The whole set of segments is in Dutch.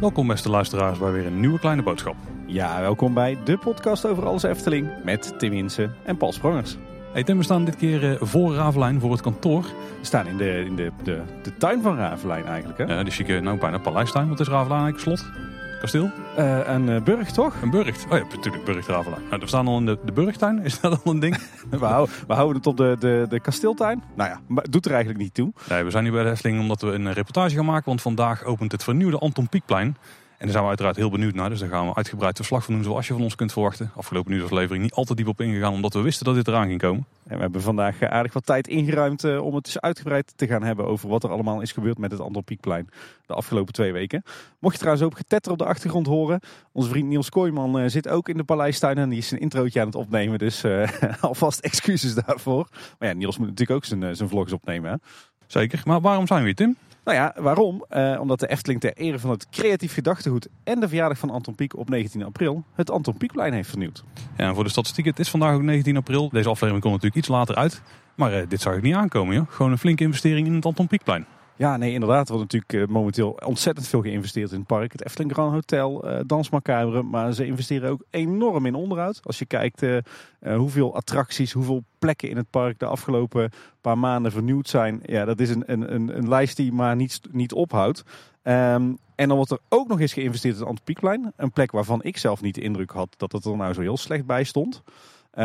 Welkom beste luisteraars bij weer een nieuwe kleine boodschap. Ja, welkom bij de podcast over alles Efteling met Tim Insen en Paul Sprangers. Hey Tim, we staan dit keer eh, voor Ravelijn, voor het kantoor. We staan in de, in de, de, de tuin van Ravelijn eigenlijk. Hè? Ja, de chique, nou bijna paleistuin. Wat is Ravelijn eigenlijk? Slot? Kasteel? Uh, een uh, burg toch? Een burcht. Oh ja, natuurlijk Ravelijn. Nou, we staan al in de, de burgtuin. Is dat al een ding? we, houden, we houden het op de, de, de kasteeltuin. Nou ja, maar doet er eigenlijk niet toe. Nee, we zijn hier bij de Efteling omdat we een reportage gaan maken. Want vandaag opent het vernieuwde Anton Pieckplein. En daar zijn we uiteraard heel benieuwd naar. Dus daar gaan we uitgebreid verslag van doen zoals je van ons kunt verwachten. Afgelopen nieuwsaflevering niet altijd diep op ingegaan omdat we wisten dat dit eraan ging komen. En we hebben vandaag aardig wat tijd ingeruimd uh, om het dus uitgebreid te gaan hebben over wat er allemaal is gebeurd met het Anton Pieckplein de afgelopen twee weken. Mocht je trouwens ook getetter op de achtergrond horen. Onze vriend Niels Kooijman uh, zit ook in de paleistuin en die is een introotje aan het opnemen. Dus alvast excuses daarvoor. Maar ja, Niels moet natuurlijk ook zijn, zijn vlogs opnemen. Hè? Zeker. Maar waarom zijn we hier Tim? Nou ja, waarom? Uh, omdat de Efteling ter ere van het creatief gedachtegoed en de verjaardag van Anton Pieck op 19 april het Anton Pieckplein heeft vernieuwd. Ja, en voor de statistiek, het is vandaag ook 19 april. Deze aflevering komt natuurlijk iets later uit. Maar uh, dit zag ik niet aankomen, joh. Gewoon een flinke investering in het Anton Pieckplein. Ja, nee, inderdaad. Er wordt natuurlijk uh, momenteel ontzettend veel geïnvesteerd in het park. Het Efteling Grand Hotel, uh. Maar ze investeren ook enorm in onderhoud. Als je kijkt uh, hoeveel attracties, hoeveel plekken in het park de afgelopen paar maanden vernieuwd zijn. Ja, dat is een, een, een, een lijst die maar niet, niet ophoudt. Um, en dan wordt er ook nog eens geïnvesteerd in het Antipieckplein. Een plek waarvan ik zelf niet de indruk had dat het er nou zo heel slecht bij stond.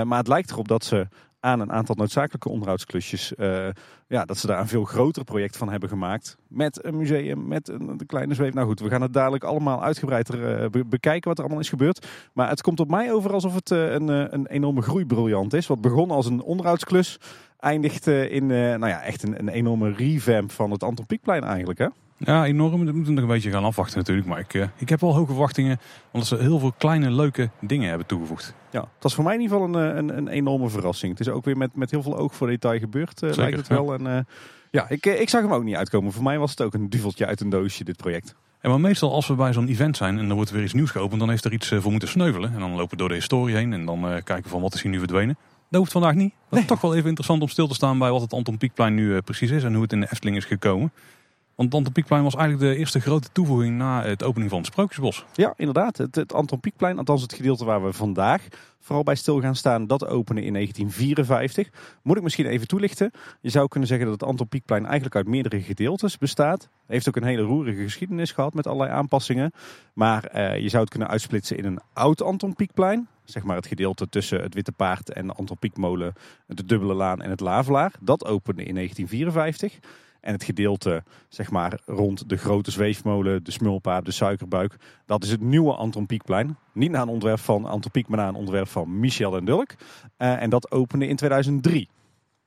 maar het lijkt erop dat ze aan een aantal noodzakelijke onderhoudsklusjes. Uh, ja, dat ze daar een veel groter project van hebben gemaakt. Met een museum, met een, kleine zweef. Nou goed, we gaan het dadelijk allemaal uitgebreider be bekijken wat er allemaal is gebeurd. Maar het komt op mij over alsof het uh, een, een enorme groeibriljant is. Wat begon als een onderhoudsklus, eindigt in nou ja, echt een, een enorme revamp van het Anton Pieckplein eigenlijk hè? Ja, enorm. We moeten nog een beetje gaan afwachten natuurlijk. Maar ik, ik heb wel hoge verwachtingen. Omdat ze heel veel kleine leuke dingen hebben toegevoegd. Ja, het was voor mij in ieder geval een, een, een enorme verrassing. Het is ook weer met, met heel veel oog voor detail gebeurd, uh, lijkt het wel. Ja. En, uh, ja, ik, ik zag hem ook niet uitkomen. Voor mij was het ook een duveltje uit een doosje, dit project. En maar meestal als we bij zo'n event zijn en er wordt weer iets nieuws geopend, dan heeft er iets voor moeten sneuvelen. En dan lopen we door de historie heen en dan uh, kijken van wat is hier nu verdwenen. Dat hoeft vandaag niet. Dat is toch wel even interessant om stil te staan bij wat het Anton Pieckplein nu precies is en hoe het in de Efteling is gekomen. Want Anton Pieckplein was eigenlijk de eerste grote toevoeging na het opening van het Sprookjesbos. Ja, inderdaad. Het, het Anton Pieckplein, althans het gedeelte waar we vandaag vooral bij stil gaan staan, dat opende in 1954. Moet ik misschien even toelichten. Je zou kunnen zeggen dat het Anton Pieckplein eigenlijk uit meerdere gedeeltes bestaat. Heeft ook een hele roerige geschiedenis gehad met allerlei aanpassingen. Maar uh, je zou het kunnen uitsplitsen in een oud Anton Pieckplein. Zeg maar het gedeelte tussen het Witte Paard en de Anton Pieckmolen, de Dubbele Laan en het Lavelaar. Dat opende in 1954. En het gedeelte zeg maar, rond de grote zweefmolen, de smulpaap, de suikerbuik. Dat is het nieuwe Anton Pieckplein. Niet naar een ontwerp van Anton Pieck, maar naar een ontwerp van Michel en Dulk. Uh, en dat opende in 2003.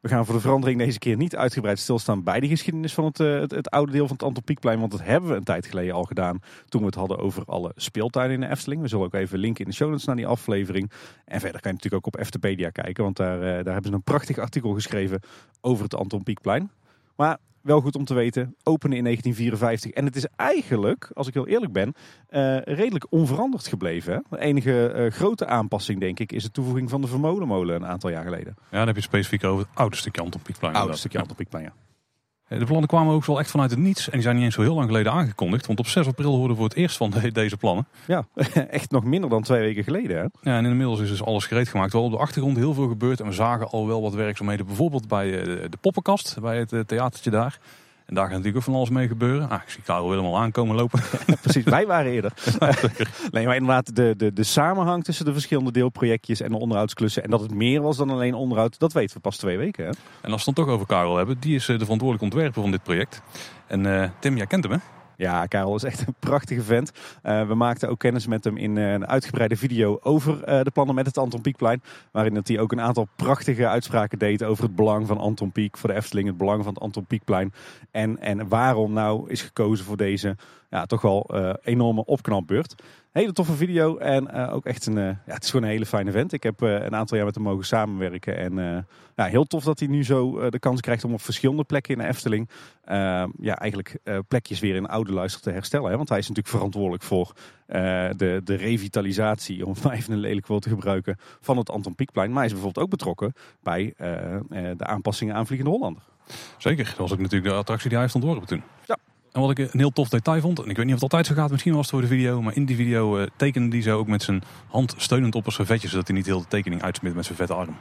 We gaan voor de verandering deze keer niet uitgebreid stilstaan bij de geschiedenis van het, uh, het, het, oude deel van het Anton Pieckplein. Want dat hebben we een tijd geleden al gedaan toen we het hadden over alle speeltuinen in de Efteling. We zullen ook even linken in de show notes naar die aflevering. En verder kan je natuurlijk ook op Eftepedia kijken, want daar, uh, daar hebben ze een prachtig artikel geschreven over het Anton Pieckplein. Maar wel goed om te weten, openen in 1954. En het is eigenlijk, als ik heel eerlijk ben, uh, redelijk onveranderd gebleven. Hè? De enige uh, grote aanpassing, denk ik, is de toevoeging van de Vermolenmolen een aantal jaar geleden. Ja, dan heb je specifiek over het Pieckplein. Oude stukje ja. Anton Pieckplein, ja. De plannen kwamen ook wel echt vanuit het niets. En die zijn niet eens zo heel lang geleden aangekondigd. Want op 6 april hoorden we voor het eerst van de, deze plannen. Ja, echt nog minder dan twee weken geleden. Hè? Ja, en inmiddels is dus alles gereed gemaakt. Wel op de achtergrond heel veel gebeurd. En we zagen al wel wat werkzaamheden. Bijvoorbeeld bij de, de poppenkast, bij het theatertje daar. En daar gaat natuurlijk ook van alles mee gebeuren. Ah, ik zie Karel helemaal aankomen lopen. Precies, wij waren eerder. nee, maar inderdaad, de, de, de samenhang tussen de verschillende deelprojectjes en de onderhoudsklussen. En dat het meer was dan alleen onderhoud, dat weten we pas twee weken. Hè? En als we het dan toch over Karel hebben, die is de verantwoordelijke ontwerper van dit project. En uh, Tim, jij kent hem hè? Ja, Karel is echt een prachtige vent. Uh, we maakten ook kennis met hem in uh, een uitgebreide video over uh, de plannen met het Anton Pieckplein. Waarin dat hij ook een aantal prachtige uitspraken deed over het belang van Anton Pieck voor de Efteling. Het belang van het Anton Pieckplein. En, en waarom nou is gekozen voor deze ja, toch wel enorme opknapbeurt. Hele toffe video en ook echt een, ja, het is gewoon een hele fijne vent. Ik heb een aantal jaar met hem mogen samenwerken en ja, heel tof dat hij nu zo de kans krijgt om op verschillende plekken in de Efteling ja, eigenlijk plekjes weer in oude luister te herstellen. Hè? Want hij is natuurlijk verantwoordelijk voor de, de revitalisatie, om maar even een lelijk woord te gebruiken, van het Anton Pieckplein. Maar hij is bijvoorbeeld ook betrokken bij de aanpassingen aan Vliegende Hollander. Zeker, dat was ook natuurlijk de attractie die hij heeft ontworpen toen. Ja. En wat ik een heel tof detail vond, en ik weet niet of het altijd zo gaat, misschien was het voor de video, maar in die video uh, tekende hij zo ook met zijn hand steunend op een servetje, zodat hij niet heel de tekening uitsmit met zijn vette arm.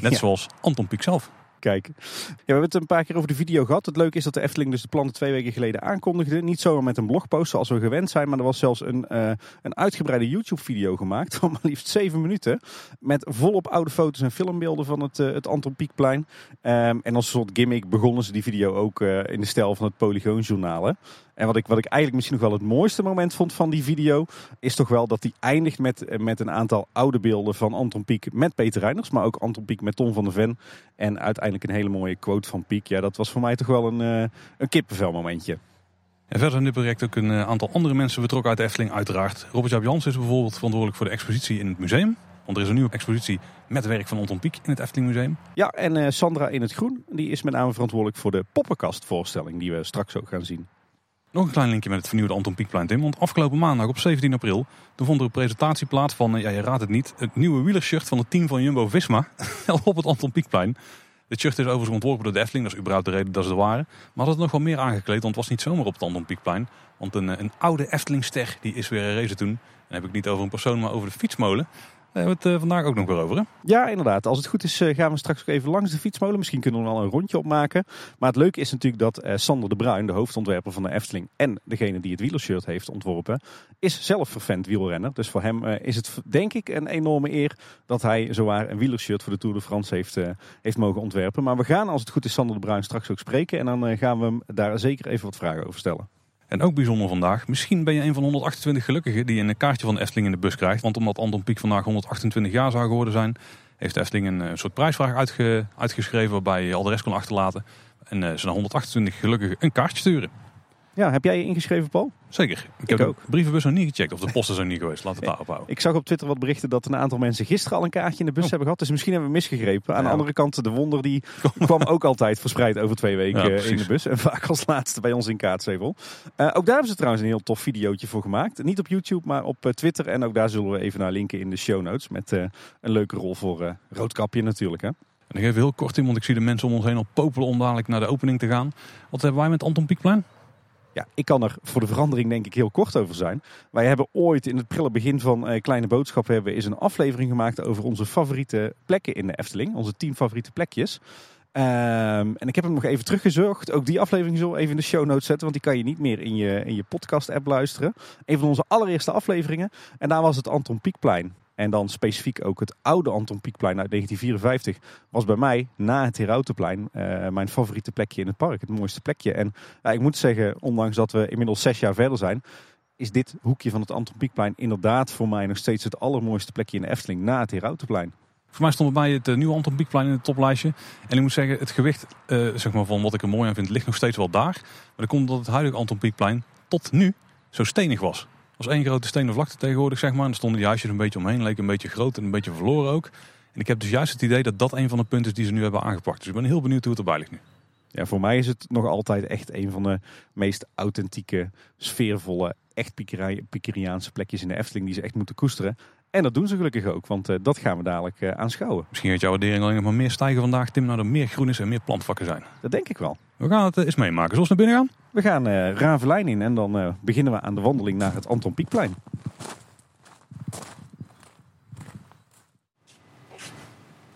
Net zoals Anton Pieck zelf kijken. Ja, we hebben het een paar keer over de video gehad. Het leuke is dat de Efteling dus de plannen twee weken geleden aankondigde. Niet zomaar met een blogpost zoals we gewend zijn, maar er was zelfs een, uh, een uitgebreide YouTube-video gemaakt van maar liefst zeven minuten. Met volop oude foto's en filmbeelden van het, uh, het Anton Pieckplein. Um, en als een soort gimmick begonnen ze die video ook uh, in de stijl van het Polygoonjournaal. En wat ik, wat ik eigenlijk misschien nog wel het mooiste moment vond van die video, is toch wel dat die eindigt met, met een aantal oude beelden van Anton Pieck met Peter Reiners, maar ook Anton Pieck met Tom van der Ven. En uiteindelijk een hele mooie quote van Pieck. Ja, dat was voor mij toch wel een, uh, een kippenvel momentje. En verder in dit project ook een eh, aantal andere mensen betrokken uit de Efteling, uiteraard. Robert Jaap Jans is bijvoorbeeld verantwoordelijk voor de expositie in het museum. Want er is een nieuwe expositie met werk van Anton Pieck in het Efteling Museum. Ja, en Sandra in het Groen, die is met name verantwoordelijk voor de poppenkastvoorstelling die we straks ook gaan zien. Nog een klein linkje met het vernieuwde Anton Pieckplein, Tim. Want afgelopen maandag op 17 april, toen vond er een presentatie plaats van, ja je raadt het niet, het nieuwe wielershirt van het team van Jumbo-Visma op het Anton Pieckplein. Het shirt is overigens ontworpen door de Efteling, dat is überhaupt de reden dat ze er waren. Maar dat is nog wel meer aangekleed, want het was niet zomaar op het Anton Pieckplein. Want een, een oude Eftelingster, die is weer een race toen. En dan heb ik niet over een persoon, maar over de fietsmolen. Daar hebben we het eh, vandaag ook nog weer over. Hè? Ja, inderdaad. Als het goed is eh, gaan we straks ook even langs de fietsmolen. Misschien kunnen we er al een rondje op maken. Maar het leuke is natuurlijk dat uh, Sander de Bruin, de hoofdontwerper van de Efteling... en degene die het wielershirt heeft ontworpen, is zelf vervent wielrenner. Dus voor hem is het denk ik een enorme eer dat hij zowaar een wielershirt voor de Tour de France heeft, heeft mogen ontwerpen. Maar we gaan, als het goed is, Sander de Bruin straks ook spreken. En dan gaan we hem daar zeker even wat vragen over stellen. En ook bijzonder vandaag, misschien ben je een van 128 gelukkigen die een kaartje van Efteling in de bus krijgt. Want omdat Anton Pieck vandaag 128 jaar zou geworden zijn, heeft Efteling een, eh, soort prijsvraag uitge, uitgeschreven waarbij je al de rest kon achterlaten. En uh, ze naar 128 gelukkigen een kaartje sturen. Ja, heb jij je ingeschreven, Paul? Zeker. Ik, heb ook. de brievenbus nog niet gecheckt of de post is nog niet geweest. Laat het daarop houden. Ik zag op Twitter wat berichten dat een aantal mensen gisteren al een kaartje in de bus oh. hebben gehad. Dus misschien hebben we misgegrepen. Aan de andere kant, de wonder die kwam ook altijd verspreid over twee weken in de bus. En vaak als laatste bij ons in Kaatsheuvel. Uh, ook daar hebben ze trouwens een heel tof videootje voor gemaakt. Niet op YouTube, maar op uh, Twitter. En ook daar zullen we even naar linken in de show notes. Met uh, een leuke rol voor Roodkapje natuurlijk. Hè? En ik even heel kort in, want ik zie de mensen om ons heen al popelen om dadelijk naar de opening te gaan. Wat hebben wij met Anton Pieckplein? Ja, ik kan er voor de verandering denk ik heel kort over zijn. Wij hebben ooit in het prille begin van uh, Kleine Boodschappen hebben is een aflevering gemaakt over onze favoriete plekken in de Efteling. Onze tien favoriete plekjes. Um, en ik heb hem nog even teruggezocht. Ook die aflevering we even in de show notes zetten. Want die kan je niet meer in je, in je podcast app luisteren. Een van onze allereerste afleveringen. En daar was het Anton Pieckplein. En dan specifiek ook het oude Anton Pieckplein uit 1954 was bij mij na het Herautenplein uh, mijn favoriete plekje in het park. Het mooiste plekje. En ik moet zeggen, ondanks dat we inmiddels zes jaar verder zijn, is dit hoekje van het Anton Pieckplein inderdaad voor mij nog steeds het allermooiste plekje in Efteling na het Herautenplein. Voor mij stond bij het uh, nieuwe Anton Pieckplein in het toplijstje. En ik moet zeggen, het gewicht zeg maar van wat ik er mooi aan vind ligt nog steeds wel daar. Maar dat komt omdat het huidige Anton Pieckplein tot nu zo stenig was was één grote stenen vlakte tegenwoordig, zeg maar. En er stonden die huisjes een beetje omheen, leek een beetje groot en een beetje verloren ook. En ik heb dus juist het idee dat dat een van de punten is die ze nu hebben aangepakt. Dus ik ben heel benieuwd hoe het erbij ligt nu. Ja, voor mij is het nog altijd echt een van de meest authentieke, sfeervolle, echt Pikeriaanse plekjes in de Efteling die ze echt moeten koesteren. En dat doen ze gelukkig ook, want uh, dat gaan we dadelijk uh, aanschouwen. Misschien gaat jouw waardering alleen nog maar meer stijgen vandaag, Tim, naar er meer groen is en meer plantvakken zijn. Dat denk ik wel. We gaan het uh, eens meemaken. Zullen we naar binnen gaan? We gaan uh, Ravelijn in en dan beginnen we aan de wandeling naar het Anton Pieckplein.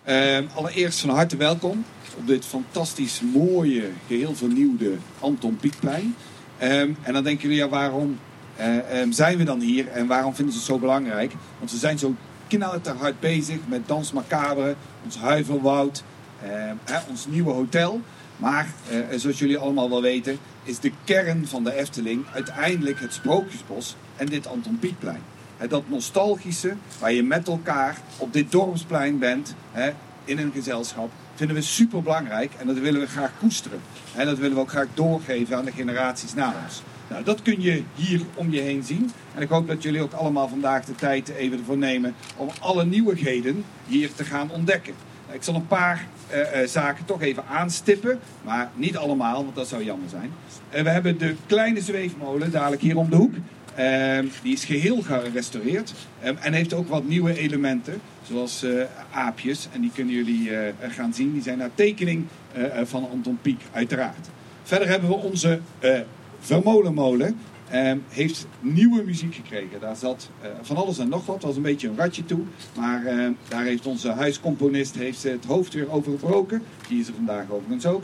Ehm, allereerst van harte welkom op dit fantastisch mooie, geheel vernieuwde Anton Pieckplein. Ehm, en dan denken jullie, ja, waarom uh, zijn we dan hier en waarom vinden ze het zo belangrijk? Want we zijn zo knallerhard bezig met Dans Macabre, ons Huivelwoud, uh, ons nieuwe hotel. Maar uh, zoals jullie allemaal wel weten, is de kern van de Efteling uiteindelijk het Sprookjesbos en dit Anton Pieckplein. dat nostalgische, waar je met elkaar op dit dorpsplein bent, in een gezelschap, vinden we super belangrijk en dat willen we graag koesteren. En dat willen we ook graag doorgeven aan de generaties na ons. Nou, dat kun je hier om je heen zien. En ik hoop dat jullie ook allemaal vandaag de tijd even ervoor nemen om alle nieuwigheden hier te gaan ontdekken. Nou, ik zal een paar uh, uh, zaken toch even aanstippen, maar niet allemaal, want dat zou jammer zijn. Uh, we hebben de kleine zweefmolen dadelijk hier om de hoek. Ehm, die is geheel gerestaureerd um, en heeft ook wat nieuwe elementen, zoals aapjes. En die kunnen jullie gaan zien. Die zijn naar tekening van Anton Pieck, uiteraard. Verder hebben we onze Vermolenmolen. Um, heeft nieuwe muziek gekregen. Daar zat uh, van alles en nog wat. was een beetje een ratje toe. Maar uh, daar heeft onze huiscomponist heeft het hoofd weer over gebroken. Die is er vandaag overigens ook.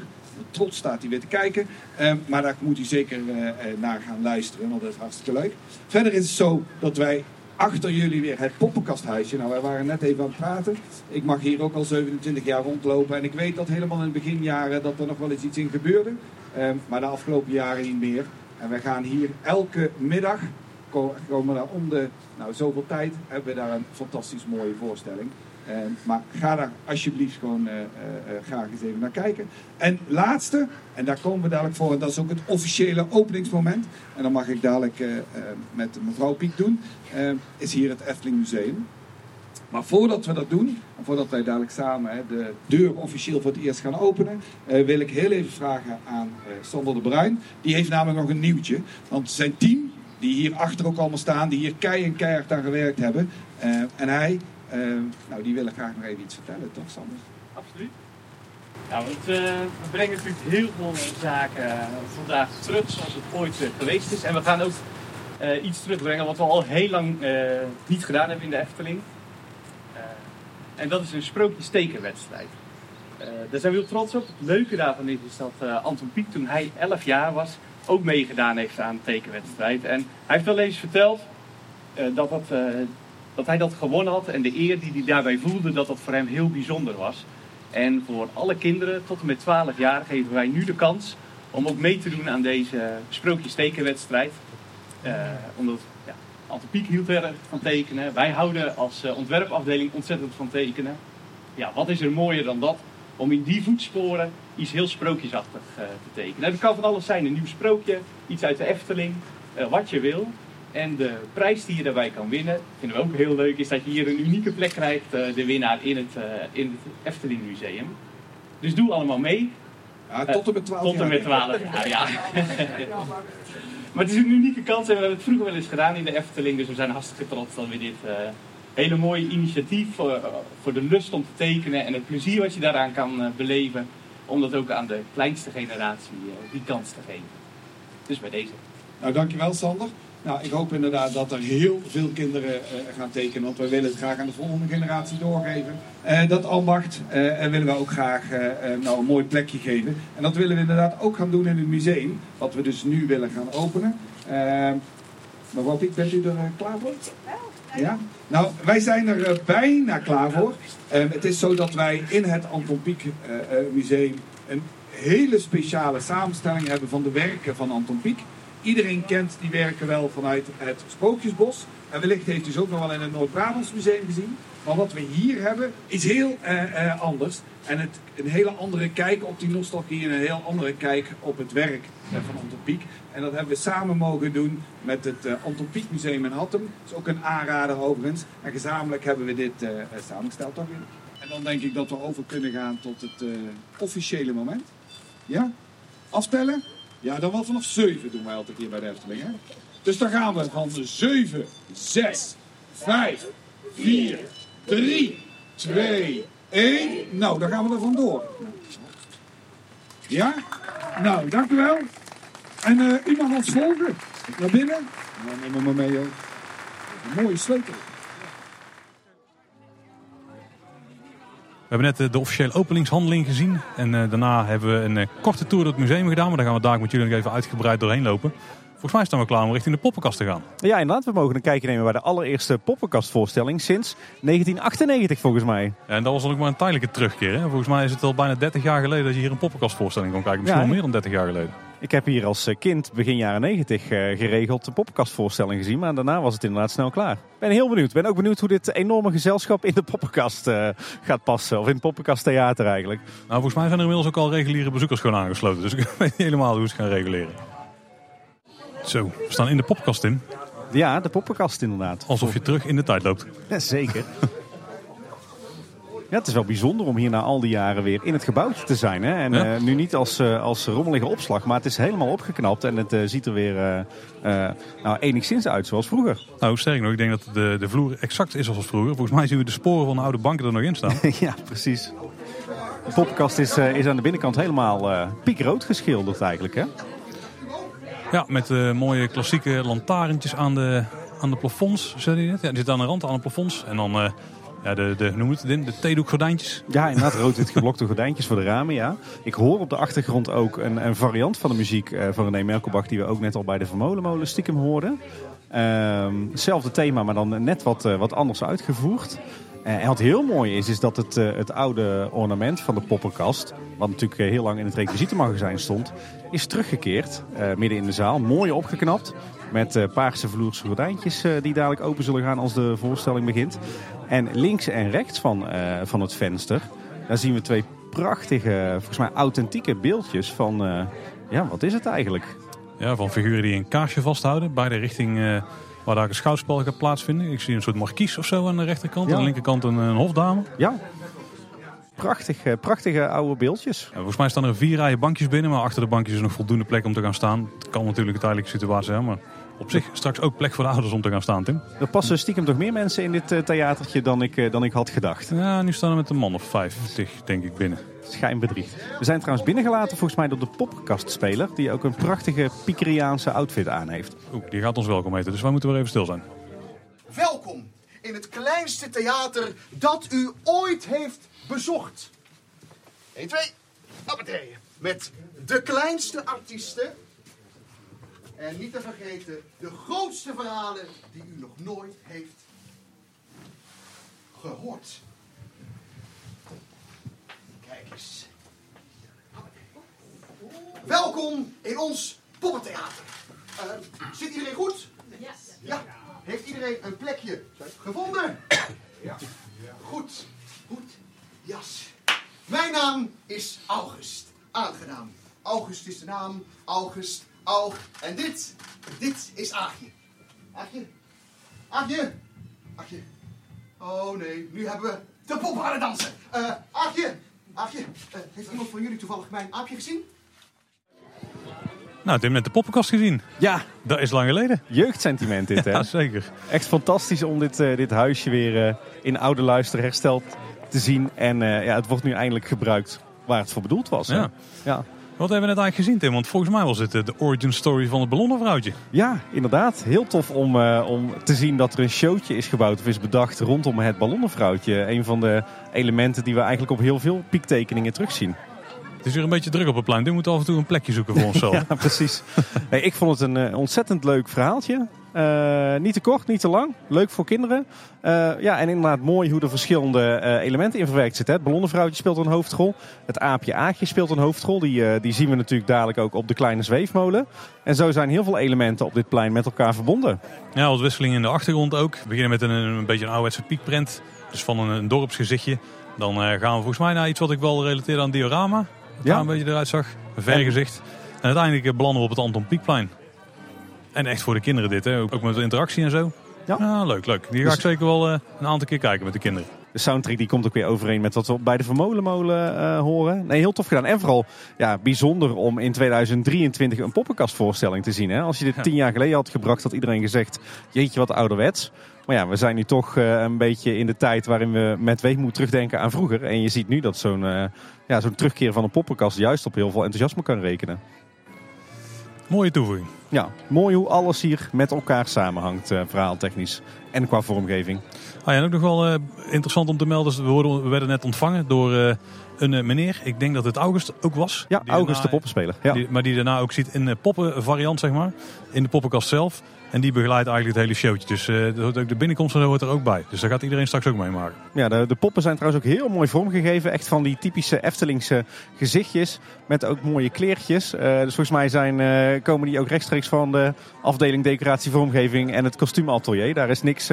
Trots staat hij weer te kijken. Um, maar daar moet u zeker uh, naar gaan luisteren. Want dat is hartstikke leuk. Verder is het zo dat wij achter jullie weer het poppenkasthuisje. Nou, wij waren net even aan het praten. Ik mag hier ook al 27 jaar rondlopen. En ik weet dat helemaal in het beginjaren dat er nog wel eens iets in gebeurde. Um, maar de afgelopen jaren niet meer. En wij gaan hier elke middag, komen daar om de nou, zoveel tijd, hebben we daar een fantastisch mooie voorstelling. Um, maar ga daar alsjeblieft gewoon uh, uh, graag eens even naar kijken. En laatste, en daar komen we dadelijk voor, en dat is ook het officiële openingsmoment. En dan mag ik dadelijk met mevrouw Piek doen, is hier het Efteling Museum. Maar voordat we dat doen, en voordat wij dadelijk samen hè, de deur officieel voor het eerst gaan openen, uh, wil ik heel even vragen aan uh, Sander de Bruin. Die heeft namelijk nog een nieuwtje. Want zijn team, die hier achter ook allemaal staan, die hier kei en keihard aan gewerkt hebben. Uh, en hij, nou, die willen graag nog even iets vertellen, toch Sander? Absoluut. Nou, het, we brengen natuurlijk heel veel zaken vandaag terug zoals het ooit geweest is. En we gaan ook iets terugbrengen wat we al heel lang niet gedaan hebben in de Efteling. En dat is een sprookjestekenwedstrijd. Uh, daar zijn we heel trots op. Het leuke daarvan is, dat uh, Anton Pieck, toen hij 11 jaar was, ook meegedaan heeft aan de tekenwedstrijd. En hij heeft wel eens verteld uh, dat, dat, dat hij dat gewonnen had en de eer die hij daarbij voelde, dat dat voor hem heel bijzonder was. En voor alle kinderen tot en met 12 jaar geven wij nu de kans om ook mee te doen aan deze sprookjestekenwedstrijd. omdat Anton Pieck hield erg van tekenen. Wij houden als uh, ontwerpafdeling ontzettend van tekenen. Ja, wat is er mooier dan dat? Om in die voetsporen iets heel sprookjesachtig uh, te tekenen. Nou, dat kan van alles zijn. Een nieuw sprookje, iets uit de Efteling, uh, wat je wil. En de prijs die je daarbij kan winnen, vinden we ook heel leuk, is dat je hier een unieke plek krijgt, de winnaar in het, in het Efteling Museum. Dus doe allemaal mee. Ja, tot en met 12 Tot en met 12 jaar, ja. Maar het is een unieke kans en we hebben het vroeger wel eens gedaan in de Efteling. Dus we zijn hartstikke trots dat we dit uh, hele mooie initiatief voor, uh, voor de lust om te tekenen en het plezier wat je daaraan kan uh, beleven. Om dat ook aan de kleinste generatie die kans te geven. Dus bij deze. Nou, dankjewel Sander. Nou, ik hoop inderdaad dat er heel veel kinderen uh, gaan tekenen. Want wij willen het graag aan de volgende generatie doorgeven. Uh, dat ambacht uh, willen we ook graag nou, een mooi plekje geven. En dat willen we inderdaad ook gaan doen in het museum. Wat we dus nu willen gaan openen. mevrouw Piek, bent u er klaar voor? Ja? Nou, wij zijn er bijna klaar voor. het is zo dat wij in het Anton Pieck Museum een hele speciale samenstelling hebben van de werken van Anton Pieck. Iedereen kent die werken wel vanuit het Sprookjesbos. En wellicht heeft u ze ook nog wel in het Noord-Brabants Museum gezien. Maar wat we hier hebben is heel uh, uh, anders. En het, een hele andere kijk op die nostalgie en een heel andere kijk op het werk van Anton Pieck. En dat hebben we samen mogen doen met het Anton Pieck Museum in Hattem. Dat is ook een aanrader overigens. En gezamenlijk hebben we dit samengesteld. Toch? En dan denk ik dat we over kunnen gaan tot het officiële moment. Ja? Afspellen? Ja, dan wel vanaf 7 doen wij altijd hier bij de Efteling. Hè? Dus dan gaan we van 7, 6, 5, 4, 3, 2, 1. Nou, dan gaan we er vandoor. Ja? Nou, dank u wel. En uh, u mag ons volgen. Naar binnen. Nou, neem me maar mee, joh. Een mooie sleutel. We hebben net de officiële openingshandeling gezien. En uh, daarna hebben we een uh, korte tour door het museum gedaan. Maar daar gaan we daar met jullie nog even uitgebreid doorheen lopen. Volgens mij staan we klaar om richting de poppenkast te gaan. Ja, inderdaad. We mogen een kijkje nemen bij de allereerste poppenkastvoorstelling sinds 1998 volgens mij. Ja, en dat was dan ook maar een tijdelijke terugkeer. Hè? Volgens mij is het al bijna 30 jaar geleden dat je hier een poppenkastvoorstelling kon kijken. Misschien ja, al meer dan 30 jaar geleden. Ik heb hier als kind begin jaren 90 uh, geregeld de poppenkastvoorstelling gezien. Maar daarna was het inderdaad snel klaar. Ik ben heel benieuwd. Ik ben ook benieuwd hoe dit enorme gezelschap in de poppenkast uh, gaat passen. Of in het poppenkasttheater eigenlijk. Nou, volgens mij zijn er inmiddels ook al reguliere bezoekers gewoon aangesloten. Dus ik weet niet helemaal hoe ze gaan reguleren. Zo, we staan in de poppenkast in. Ja, de poppenkast inderdaad. Alsof je terug in de tijd loopt. Ja, zeker. Ja, het is wel bijzonder om hier na al die jaren weer in het gebouwtje te zijn. Hè? En Ja. eh, nu niet als, eh, als rommelige opslag, maar het is helemaal opgeknapt. En het eh, ziet er weer nou, enigszins uit zoals vroeger. Nou, sterk nog, ik denk dat de, de vloer exact is zoals vroeger. Volgens mij zien we de sporen van de oude banken er nog in staan. ja, precies. De poppenkast is, is aan de binnenkant helemaal piekrood geschilderd eigenlijk. Hè? Ja, met mooie klassieke lantaarntjes aan de, aan de plafonds. Zei net? Ja, die zitten aan de rand, aan de plafonds. En dan ja, de, de, noem het, de theedoekgordijntjes. Ja, inderdaad, rood-wit geblokte gordijntjes voor de ramen, ja. Ik hoor op de achtergrond ook een, een variant van de muziek eh, van René Merkelbach... die we ook net al bij de Vermolenmolen stiekem hoorden. Ehm, hetzelfde thema, maar dan net wat, eh, wat anders uitgevoerd. Eh, en wat heel mooi is, is dat het, het oude ornament van de poppenkast... wat natuurlijk heel lang in het requisietenmagazijn stond... is teruggekeerd, midden in de zaal. Mooi opgeknapt, met eh, paarse vloerse gordijntjes... eh, die dadelijk open zullen gaan als de voorstelling begint. En links en rechts van, eh, van het venster... daar zien we twee prachtige, volgens mij authentieke beeldjes van... ja, wat is het eigenlijk? Ja, van figuren die een kaarsje vasthouden. Bij de richting waar daar een schouwspel gaat plaatsvinden. Ik zie een soort markies of zo aan de rechterkant. Ja. Aan de linkerkant een, een hofdame. Ja, prachtig, prachtige oude beeldjes. En volgens mij staan er vier rijen bankjes binnen. Maar achter de bankjes is nog voldoende plek om te gaan staan. Het kan natuurlijk een tijdelijke situatie zijn. Maar op zich straks ook plek voor de ouders om te gaan staan, Tim. Er passen stiekem toch meer mensen in dit eh, theatertje dan ik, eh, dan ik had gedacht. Ja, nu staan er met een man of vijftig, denk ik, binnen. Schijnbedriegt. We zijn trouwens binnengelaten volgens mij door de poppenkastspeler... die ook een prachtige Pikeriaanse outfit aan heeft. Oeh, die gaat ons welkom heten. Dus wij moeten weer even stil zijn. Welkom in het kleinste theater dat u ooit heeft bezocht. 1, 2, appetee. Met de kleinste artiesten. En niet te vergeten, de grootste verhalen die u nog nooit heeft gehoord. Kijk eens. Welkom in ons poppentheater. Eh, zit iedereen goed? Ja. Heeft iedereen een plekje gevonden? Ja. Goed. Goed. Jas. Mijn naam is August. Aangenaam. August is de naam. August. En dit. Dit is Aagje. Aagje. Aagje. Aagje. Oh nee, nu hebben we de poppen aan het dansen. Eh Aagje. Aagje. eh, heeft iemand van jullie toevallig mijn aapje gezien? Nou, Tim, net de poppenkast gezien. Ja, Dat is lang geleden. jeugdsentiment dit hè. Ja, zeker. Echt fantastisch om dit, eh, dit huisje weer in oude luister hersteld te zien. En eh, ja, het wordt nu eindelijk gebruikt waar het voor bedoeld was. hè. Ja. Ja. Wat hebben we net eigenlijk gezien, Tim? Want volgens mij was dit eh, de origin story van het ballonnenvrouwtje. Ja, inderdaad. Heel tof om, eh, om te zien dat er een showtje is gebouwd of is bedacht rondom het ballonnenvrouwtje. Een van de elementen die we eigenlijk op heel veel piektekeningen terugzien. Het is weer een beetje druk op het plein. We moeten af en toe een plekje zoeken voor onszelf. Ja, precies. Nee, ik vond het een eh, ontzettend leuk verhaaltje. Eh, niet te kort, niet te lang. Leuk voor kinderen. Eh, ja, en inderdaad mooi hoe er verschillende elementen in verwerkt zitten. Het ballonnenvrouwtje speelt een hoofdrol. Het aapje Aagje speelt een hoofdrol. Die, die zien we natuurlijk dadelijk ook op de kleine zweefmolen. En zo zijn heel veel elementen op dit plein met elkaar verbonden. Ja, wat wisseling in de achtergrond ook. We beginnen met een, een beetje een ouderwetse piekprint. Dus van een, een dorpsgezichtje. Dan gaan we volgens mij naar iets wat ik wel relateer aan diorama. Ja. een beetje eruit zag. Een vergezicht. En uiteindelijk eh, belanden we op het Anton Pieckplein. En echt voor de kinderen dit, hè. Ook met de interactie en zo. Ja. leuk, leuk. Die ga Dus- ik zeker wel eh, een aantal keer kijken met de kinderen. De soundtrack die komt ook weer overeen met wat we bij de Vermolenmolen eh, horen. Nee, heel tof gedaan. En vooral ja, bijzonder om in 2023 een poppenkastvoorstelling te zien. Hè? Als je dit Ja. tien jaar geleden had gebracht, had iedereen gezegd... jeetje, wat ouderwets. Maar ja, we zijn nu toch eh, een beetje in de tijd waarin we met weemoed terugdenken aan vroeger. En je ziet nu dat zo'n eh, ja, zo'n terugkeer van een poppenkast juist op heel veel enthousiasme kan rekenen. Mooie toevoeging. Ja, mooi hoe alles hier met elkaar samenhangt, eh, verhaaltechnisch en qua vormgeving. Ah, ja, en ook nog wel interessant om te melden. We, worden, we werden net ontvangen door een meneer. Ik denk dat het August ook was. Ja, August de poppenspeler. Ja. Die, maar die daarna ook ziet in de poppenvariant, zeg maar. In de poppenkast zelf. En die begeleidt eigenlijk het hele showtje. Dus eh, de binnenkomst en zo hoort er ook bij. Dus daar gaat iedereen straks ook meemaken. Ja, de, de poppen zijn trouwens ook heel mooi vormgegeven. Echt van die typische Eftelingse gezichtjes. Met ook mooie kleertjes. Eh, dus volgens mij zijn, eh, komen die ook rechtstreeks van de afdeling decoratie vormgeving en het kostuumatelier. Daar is niks,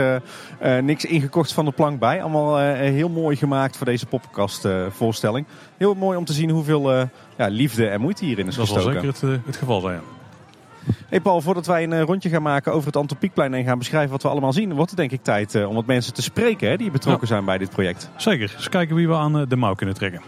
niks ingekocht van de plank bij. Allemaal heel mooi gemaakt voor deze poppenkastvoorstelling. heel mooi om te zien hoeveel ja, liefde en moeite hierin is Dat zal gestoken. zeker het, het geval zijn. ja. Hey Paul, voordat wij een eh, rondje gaan maken over het Anton Pieckplein en gaan beschrijven wat we allemaal zien, wordt het denk ik tijd eh, om wat mensen te spreken hè, die betrokken zijn bij dit project. Zeker. Eens kijken wie we aan eh, de mouw kunnen trekken.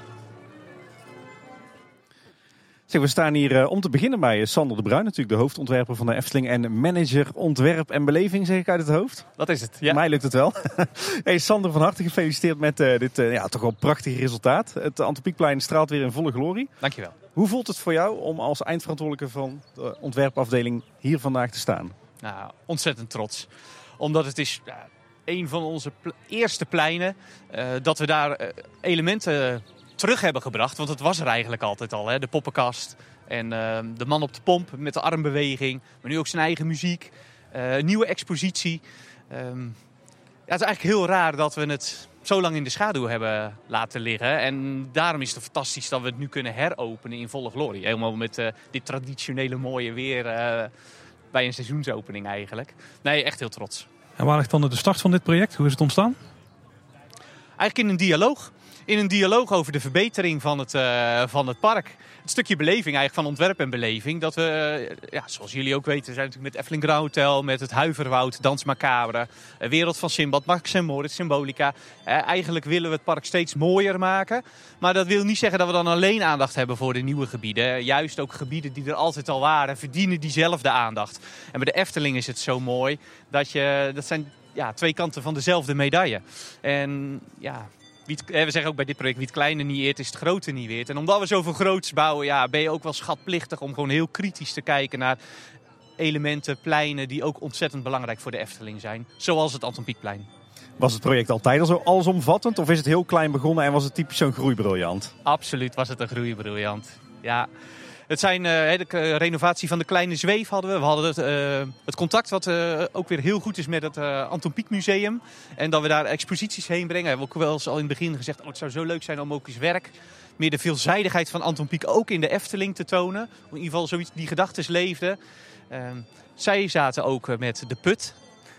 Zeg, we staan hier om te beginnen bij Sander de Bruin, natuurlijk de hoofdontwerper van de Efteling en manager ontwerp en beleving, zeg ik uit het hoofd. Dat is het, ja. Mij lukt het wel. hey Sander, van harte gefeliciteerd met eh, dit eh, ja, toch wel prachtige resultaat. Het Anton Pieckplein straalt weer in volle glorie. Dankjewel. Hoe voelt het voor jou om als eindverantwoordelijke van de ontwerpafdeling hier vandaag te staan? Nou, ontzettend trots. Omdat het is een van onze eerste pleinen eh, dat we daar eh, elementen terug hebben gebracht. Want het was er eigenlijk altijd al. Hè? De poppenkast en eh, de man op de pomp met de armbeweging. Maar nu ook zijn eigen muziek. nieuwe expositie. Ehm, het is eigenlijk heel raar dat we het zo lang in de schaduw hebben laten liggen. En daarom is het fantastisch dat we het nu kunnen heropenen in volle glorie. Helemaal met eh, dit traditionele mooie weer eh, bij een seizoensopening eigenlijk. Nee, echt heel trots. En waar ligt dan de start van dit project? Hoe is het ontstaan? Eigenlijk in een dialoog. In een dialoog over de verbetering van het, eh, van het park. Het stukje beleving eigenlijk van ontwerp en beleving. Dat we, eh, ja, zoals jullie ook weten, zijn natuurlijk met Efteling Grand Hotel, met het Huiverwoud, Dans Macabre, eh, Wereld van Simbad, Max en Moritz, Symbolica. Eh, eigenlijk willen we het park steeds mooier maken. Maar dat wil niet zeggen dat we dan alleen aandacht hebben voor de nieuwe gebieden. Juist ook gebieden die er altijd al waren, verdienen diezelfde aandacht. En bij de Efteling is het zo mooi dat je, dat zijn ja, twee kanten van dezelfde medaille. En ja, we zeggen ook bij dit project, wie het kleine niet eert, is het grote niet weert. En omdat we zoveel groots bouwen, ja, ben je ook wel schatplichtig om gewoon heel kritisch te kijken naar elementen, pleinen die ook ontzettend belangrijk voor de Efteling zijn. Zoals het Anton Pieckplein. Was het project altijd al zo allesomvattend of is het heel klein begonnen en was het typisch zo'n groeibriljant? Absoluut was het een groeibriljant. Ja. Het zijn eh, de renovatie van de kleine zweef hadden we. We hadden het, eh, het contact wat eh, ook weer heel goed is met het Anton Pieck Museum. En dat we daar exposities heen brengen. We hebben ook wel eens al in het begin gezegd, oh, het zou zo leuk zijn om ook eens werk meer de veelzijdigheid van Anton Pieck ook in de Efteling te tonen. In ieder geval zoiets, die gedachten leefden. Ehm, zij zaten ook met de put.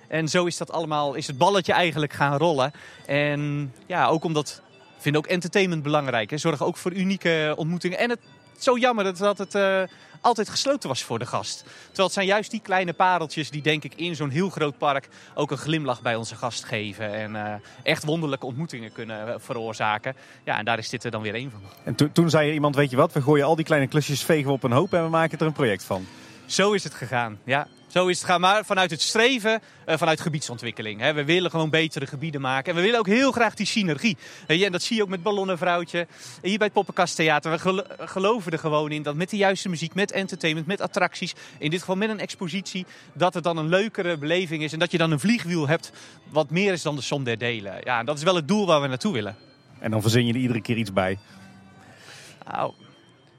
En zo is dat allemaal, is het balletje eigenlijk gaan rollen. En ja, ook omdat, ik vind ook entertainment belangrijk. Hè. Zorg ook voor unieke ontmoetingen. En het zo jammer dat, het eh, altijd gesloten was voor de gast. Terwijl het zijn juist die kleine pareltjes die denk ik in zo'n heel groot park ook een glimlach bij onze gast geven. En eh, echt wonderlijke ontmoetingen kunnen eh, veroorzaken. Ja, en daar is dit er dan weer één van. En toen- zei iemand, weet je wat, we gooien al die kleine klusjes, vegen op een hoop en we maken er een project van. Zo is het gegaan. Ja, zo is het gegaan. Maar vanuit het streven, eh, vanuit gebiedsontwikkeling. Hè. We willen gewoon betere gebieden maken. En we willen ook heel graag die synergie. En dat zie je ook met Ballonnenvrouwtje. Hier bij het Poppenkasttheater. We gelo- geloven er gewoon in dat met de juiste muziek, met entertainment, met attracties. In dit geval met een expositie. Dat het dan een leukere beleving is. En dat je dan een vliegwiel hebt wat meer is dan de som der delen. Ja, en dat is wel het doel waar we naartoe willen. En dan verzin je er iedere keer iets bij. Nou,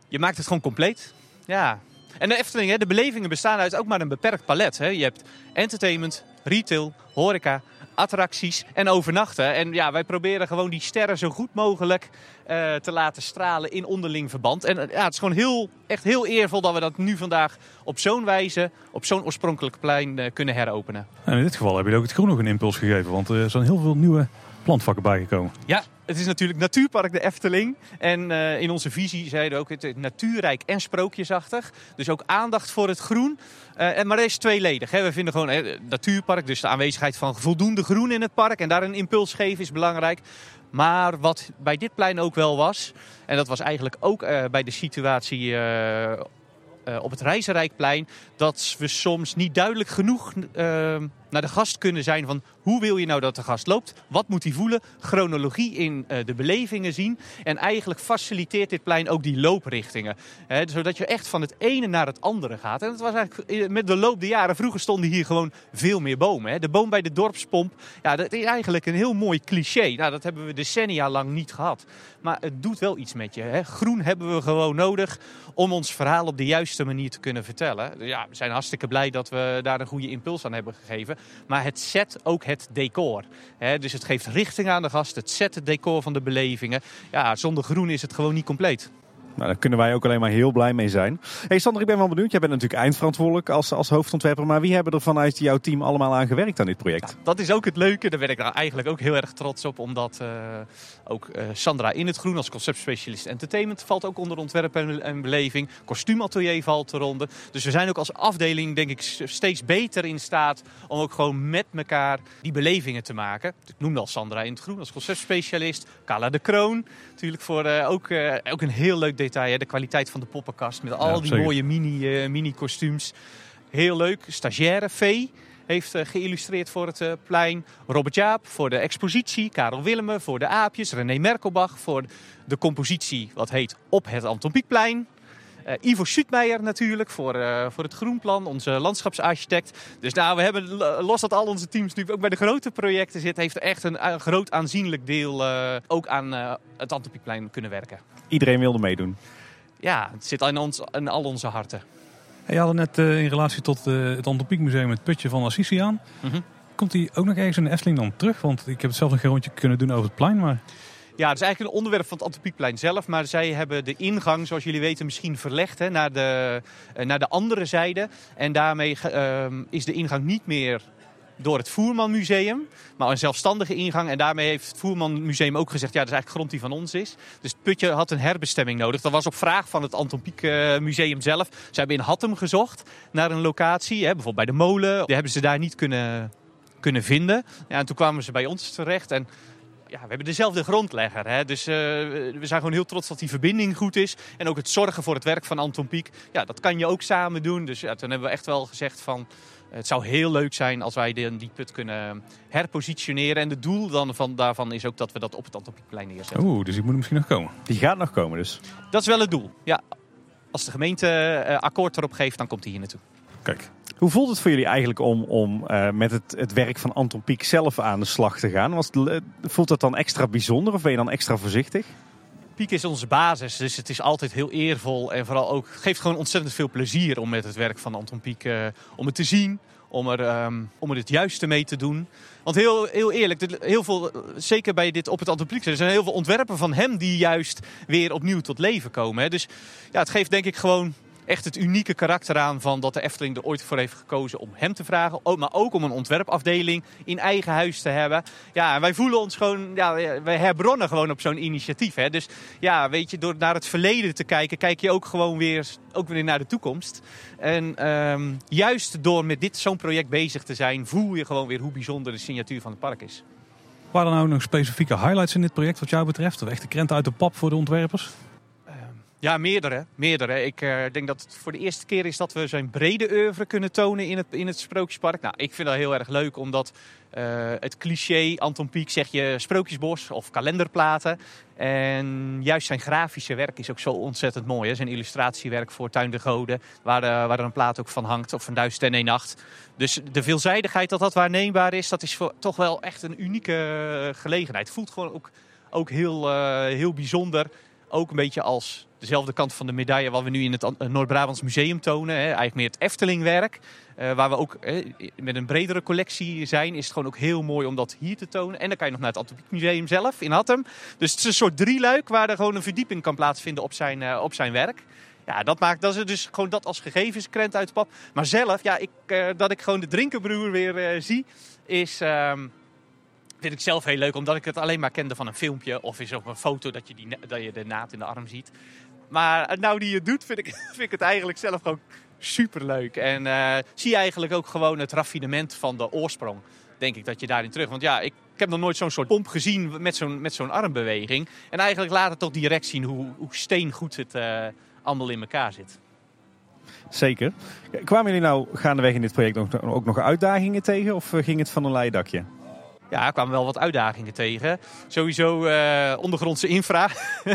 je maakt het gewoon compleet. Ja. En de Efteling, hè, de belevingen bestaan uit ook maar een beperkt palet. Hè. Je hebt entertainment, retail, horeca, attracties en overnachten. En ja, wij proberen gewoon die sterren zo goed mogelijk eh, te laten stralen in onderling verband. En eh, ja, het is gewoon heel, echt heel eervol dat we dat nu vandaag op zo'n wijze, op zo'n oorspronkelijk plein eh, kunnen heropenen. En in dit geval heb je ook het groen nog een impuls gegeven. Want er zijn heel veel nieuwe plantvakken bijgekomen. Ja, het is natuurlijk Natuurpark de Efteling. En eh, in onze visie zeiden ook het natuurrijk en sprookjesachtig. Dus ook aandacht voor het groen. Eh, en maar dat is tweeledig. Hè. We vinden gewoon hè, Natuurpark, dus de aanwezigheid van voldoende groen in het park. En daar een impuls geven is belangrijk. Maar wat bij dit plein ook wel was, en dat was eigenlijk ook eh, bij de situatie op het Reizenrijkplein, dat we soms niet duidelijk genoeg eh, naar de gast kunnen zijn van hoe wil je nou dat de gast loopt? Wat moet hij voelen? Chronologie in eh, de belevingen zien. En eigenlijk faciliteert dit plein ook die looprichtingen. Hè, zodat je echt van het ene naar het andere gaat. En dat was eigenlijk eh, met de loop der jaren. Vroeger stonden hier gewoon veel meer bomen. Hè. De boom bij de dorpspomp, ja, dat is eigenlijk een heel mooi cliché. Nou, dat hebben we decennia lang niet gehad. Maar het doet wel iets met je. Hè. Groen hebben we gewoon nodig om ons verhaal op de juiste manier te kunnen vertellen. Ja, we zijn hartstikke blij dat we daar een goede impuls aan hebben gegeven. Maar het zet ook het decor. Dus het geeft richting aan de gast. Het zet het decor van de belevingen. Ja, zonder groen is het gewoon niet compleet. Nou, daar kunnen wij ook alleen maar heel blij mee zijn. Hey Sander, ik ben wel benieuwd. Jij bent natuurlijk eindverantwoordelijk als, als hoofdontwerper. Maar wie hebben er vanuit jouw team allemaal aan gewerkt aan dit project? Dat is ook het leuke. Daar ben ik daar eigenlijk ook heel erg trots op. Omdat eh, ook eh, Sandra in het groen als conceptspecialist entertainment valt ook onder ontwerp en, en beleving. Kostuumatelier valt eronder. Dus we zijn ook als afdeling denk ik steeds beter in staat om ook gewoon met elkaar die belevingen te maken. Ik noemde al Sandra in het groen als conceptspecialist. Carla de Kroon natuurlijk voor eh, ook, ook een heel leuk detail. Hè? De kwaliteit van de poppenkast met al Ja, die zeker. mooie mini, eh, mini kostuums. Heel leuk. Stagiaire Vee heeft eh, geïllustreerd voor het eh, plein. Robert Jaap voor de expositie. Karel Willemen voor de aapjes. René Merkelbach voor de compositie wat heet Op het Anton Pieckplein. Eh, Ivo Schuitmeijer natuurlijk voor, eh, voor het groenplan, onze landschapsarchitect. Dus nou, we hebben, lo- los dat al onze teams natuurlijk ook bij de grote projecten zitten, heeft echt een, een groot aanzienlijk deel eh, ook aan eh, het Anton Pieckplein kunnen werken. Iedereen wilde meedoen. Ja, het zit in, ons, in al onze harten. Hey, je had net eh, in relatie tot eh, het Antropiek Museum het putje van Assisi aan. Mhm. Komt die ook nog ergens in de Efteling dan terug? Want ik heb het zelf nog geen rondje kunnen doen over het plein. Maar Ja, het is eigenlijk een onderwerp van het Antropiekplein zelf. Maar zij hebben de ingang, zoals jullie weten, misschien verlegd hè, naar, de, eh, naar de andere zijde. En daarmee ehm, is de ingang niet meer door het Voerman Museum, maar een zelfstandige ingang. En daarmee heeft het Voerman Museum ook gezegd, ja, dat is eigenlijk grond die van ons is. Dus het putje had een herbestemming nodig. Dat was op vraag van het Anton Museum zelf. Ze hebben in Hattem gezocht naar een locatie, hè, bijvoorbeeld bij de molen. Die hebben ze daar niet kunnen, kunnen vinden. Ja, en toen kwamen ze bij ons terecht en ja, we hebben dezelfde grondlegger. Hè? Dus eh, we zijn gewoon heel trots dat die verbinding goed is. En ook het zorgen voor het werk van Anton Pieck. Ja, dat kan je ook samen doen. Dus ja, toen hebben we echt wel gezegd van... Het zou heel leuk zijn als wij die, die put kunnen herpositioneren. En het doel dan van, daarvan is ook dat we dat op het Anton Pieckplein neerzetten. oeh, dus die moet er misschien nog komen. Die gaat nog komen dus. Dat is wel het doel. Ja, als de gemeente eh, akkoord erop geeft, dan komt hij hier naartoe. Kijk, Hoe voelt het voor jullie eigenlijk om, om eh, met het, het werk van Anton Pieck zelf aan de slag te gaan? Eh, voelt dat dan extra bijzonder of ben je dan extra voorzichtig? Piek is onze basis, dus het is altijd heel eervol. En vooral ook geeft gewoon ontzettend veel plezier om met het werk van Anton Pieck eh, om het te zien. Om er, ehm, om er het juiste mee te doen. Want heel, heel eerlijk, heel veel, zeker bij dit op het Anton Pieck, er zijn heel veel ontwerpen van hem die juist weer opnieuw tot leven komen. Hè. Dus ja, het geeft denk ik gewoon echt het unieke karakter aan van dat de Efteling er ooit voor heeft gekozen om hem te vragen. Maar ook om een ontwerpafdeling in eigen huis te hebben. Ja, wij voelen ons gewoon, ja, wij herbronnen gewoon op zo'n initiatief. Hè. Dus ja, weet je, door naar het verleden te kijken, kijk je ook gewoon weer, ook weer naar de toekomst. En ehm, juist door met dit zo'n project bezig te zijn, voel je gewoon weer hoe bijzonder de signatuur van het park is. waren er nou nog specifieke highlights in dit project wat jou betreft? Of echt de krenten uit de pap voor de ontwerpers? Ja, meerdere. meerdere. Ik eh, denk dat het voor de eerste keer is dat we zijn brede oeuvre kunnen tonen in het, in het Sprookjespark. Nou, ik vind dat heel erg leuk, omdat eh, het cliché Anton Pieck zeg je sprookjesbos of kalenderplaten. En juist zijn grafische werk is ook zo ontzettend mooi. Hè? Zijn illustratiewerk voor Tuin de Goden, waar, eh, waar er een plaat ook van hangt, of van Duizend en één Nacht. Dus de veelzijdigheid dat dat waarneembaar is, dat is toch wel echt een unieke gelegenheid. Voelt gewoon ook, ook heel, heel bijzonder. Ook een beetje als dezelfde kant van de medaille wat we nu in het An- Noord-Brabants Museum tonen. Hè. Eigenlijk meer het Eftelingwerk. eh, waar we ook eh, met een bredere collectie zijn, is het gewoon ook heel mooi om dat hier te tonen. En dan kan je nog naar het Antropiek Museum zelf in Hattem. Dus het is een soort drieluik waar er gewoon een verdieping kan plaatsvinden op zijn, eh, op zijn werk. Ja, dat maakt dat is dus gewoon dat als gegevenskrent uit de pap. Maar zelf, ja, ik, eh, dat ik gewoon de drinkenbroer weer eh, zie, is. ehm, vind ik zelf heel leuk, omdat ik het alleen maar kende van een filmpje of is op een foto dat je, die, dat je de naad in de arm ziet. Maar nou die het doet, vind ik, vind ik het eigenlijk zelf gewoon super leuk. En eh, zie je eigenlijk ook gewoon het raffinement van de oorsprong. Denk ik dat je daarin terug. Want ja, ik, heb nog nooit zo'n soort pomp gezien met zo'n, met zo'n armbeweging. En eigenlijk laat het toch direct zien hoe, hoe steengoed het eh, allemaal in elkaar zit. Zeker. Kwamen jullie nou gaandeweg in dit project ook, ook nog uitdagingen tegen of eh, ging het van een leidakje? Ja, kwamen wel wat uitdagingen tegen. Sowieso eh, ondergrondse infra.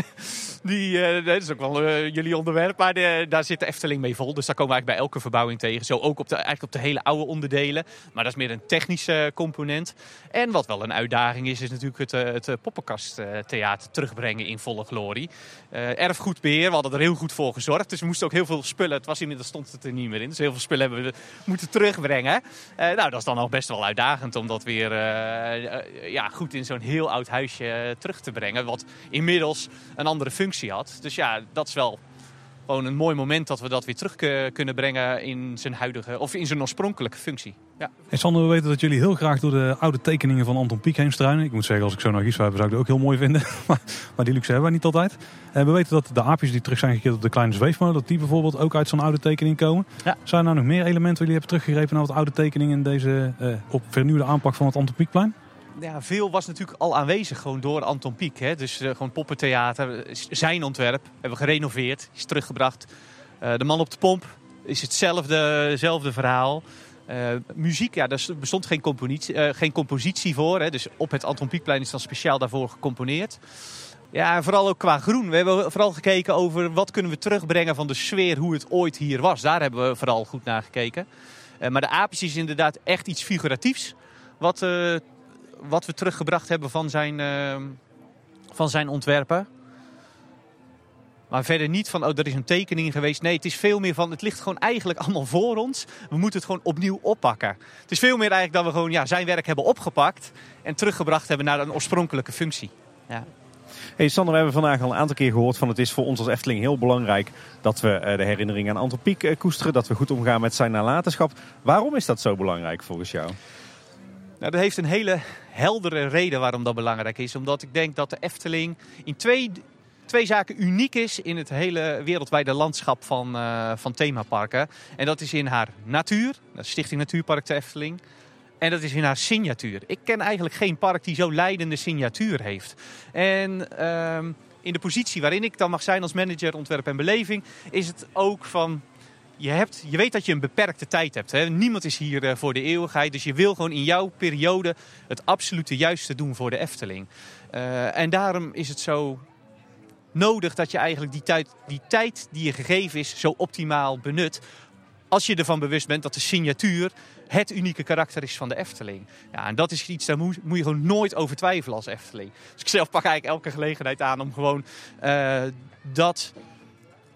Die, eh, dat is ook wel eh, jullie onderwerp, maar daar zit de Efteling mee vol. Dus daar komen we eigenlijk bij elke verbouwing tegen. Zo ook op de, eigenlijk op de hele oude onderdelen. Maar dat is meer een technische component. En wat wel een uitdaging is, is natuurlijk het, het poppenkasttheater terugbrengen in volle glorie. Eh erfgoedbeheer, we hadden er heel goed voor gezorgd. Dus we moesten ook heel veel spullen, het was inmiddels stond het er niet meer in. Dus heel veel spullen hebben we moeten terugbrengen. Nou, dat is dan al best wel uitdagend om dat weer, eh, eh, ja, goed in zo'n heel oud huisje eh, terug te brengen. Wat inmiddels een andere functie had. Dus ja, dat is wel gewoon een mooi moment dat we dat weer terug kunnen brengen in zijn huidige of in zijn oorspronkelijke functie. Ja. En Sander, we weten dat jullie heel graag door de oude tekeningen van Anton Pieck heen struinen. Ik moet zeggen, als ik zo naar Gies zou zou ik het ook heel mooi vinden. maar, maar die luxe hebben wij niet altijd. En we weten dat de aapjes die terug zijn gekeerd op de kleine zweefmolen, dat die bijvoorbeeld ook uit zo'n oude tekening komen. Ja. Zijn er nou nog meer elementen die jullie hebben teruggegrepen naar wat oude tekeningen in deze eh, op vernieuwde aanpak van het Anton Pieckplein? Ja, veel was natuurlijk al aanwezig gewoon door Anton Pieck. Hè? Dus eh, gewoon poppentheater, zijn ontwerp, hebben we gerenoveerd, is teruggebracht. Eh, de man op de pomp is hetzelfde, verhaal. Eh, muziek, ja, daar bestond geen compositie, eh, geen compositie voor. Hè? Dus op het Anton Pieckplein is dan speciaal daarvoor gecomponeerd. Ja, en vooral ook qua groen. We hebben vooral gekeken over wat kunnen we terugbrengen van de sfeer, hoe het ooit hier was. Daar hebben we vooral goed naar gekeken. Eh, maar de aapjes is inderdaad echt iets figuratiefs. Wat, eh, wat we teruggebracht hebben van zijn, eh, van zijn ontwerpen. Maar verder niet van, oh, er is een tekening geweest. Nee, het is veel meer van, het ligt gewoon eigenlijk allemaal voor ons. We moeten het gewoon opnieuw oppakken. Het is veel meer eigenlijk dat we gewoon ja, zijn werk hebben opgepakt en teruggebracht hebben naar een oorspronkelijke functie. Ja. Hey Sander, we hebben vandaag al een aantal keer gehoord van het is voor ons als Efteling heel belangrijk dat we eh, de herinnering aan Anton Pieck eh, koesteren. Dat we goed omgaan met zijn nalatenschap. Waarom is dat zo belangrijk volgens jou? Nou, dat heeft een hele heldere reden waarom dat belangrijk is. Omdat ik denk dat de Efteling in twee, twee zaken uniek is in het hele wereldwijde landschap van, eh, van themaparken. En dat is in haar natuur, dat Stichting Natuurpark de Efteling. En dat is in haar signatuur. Ik ken eigenlijk geen park die zo leidende signatuur heeft. En ehm, in de positie waarin ik dan mag zijn als manager ontwerp en beleving, is het ook van je, hebt, je weet dat je een beperkte tijd hebt. Hè? Niemand is hier eh, voor de eeuwigheid. Dus je wil gewoon in jouw periode het absolute juiste doen voor de Efteling. Eh, en daarom is het zo nodig dat je eigenlijk die tijd, die tijd die je gegeven is zo optimaal benut. Als je ervan bewust bent dat de signatuur het unieke karakter is van de Efteling. Ja, en dat is iets, daar moet, je gewoon nooit over twijfelen als Efteling. Dus ik zelf pak eigenlijk elke gelegenheid aan om gewoon eh, dat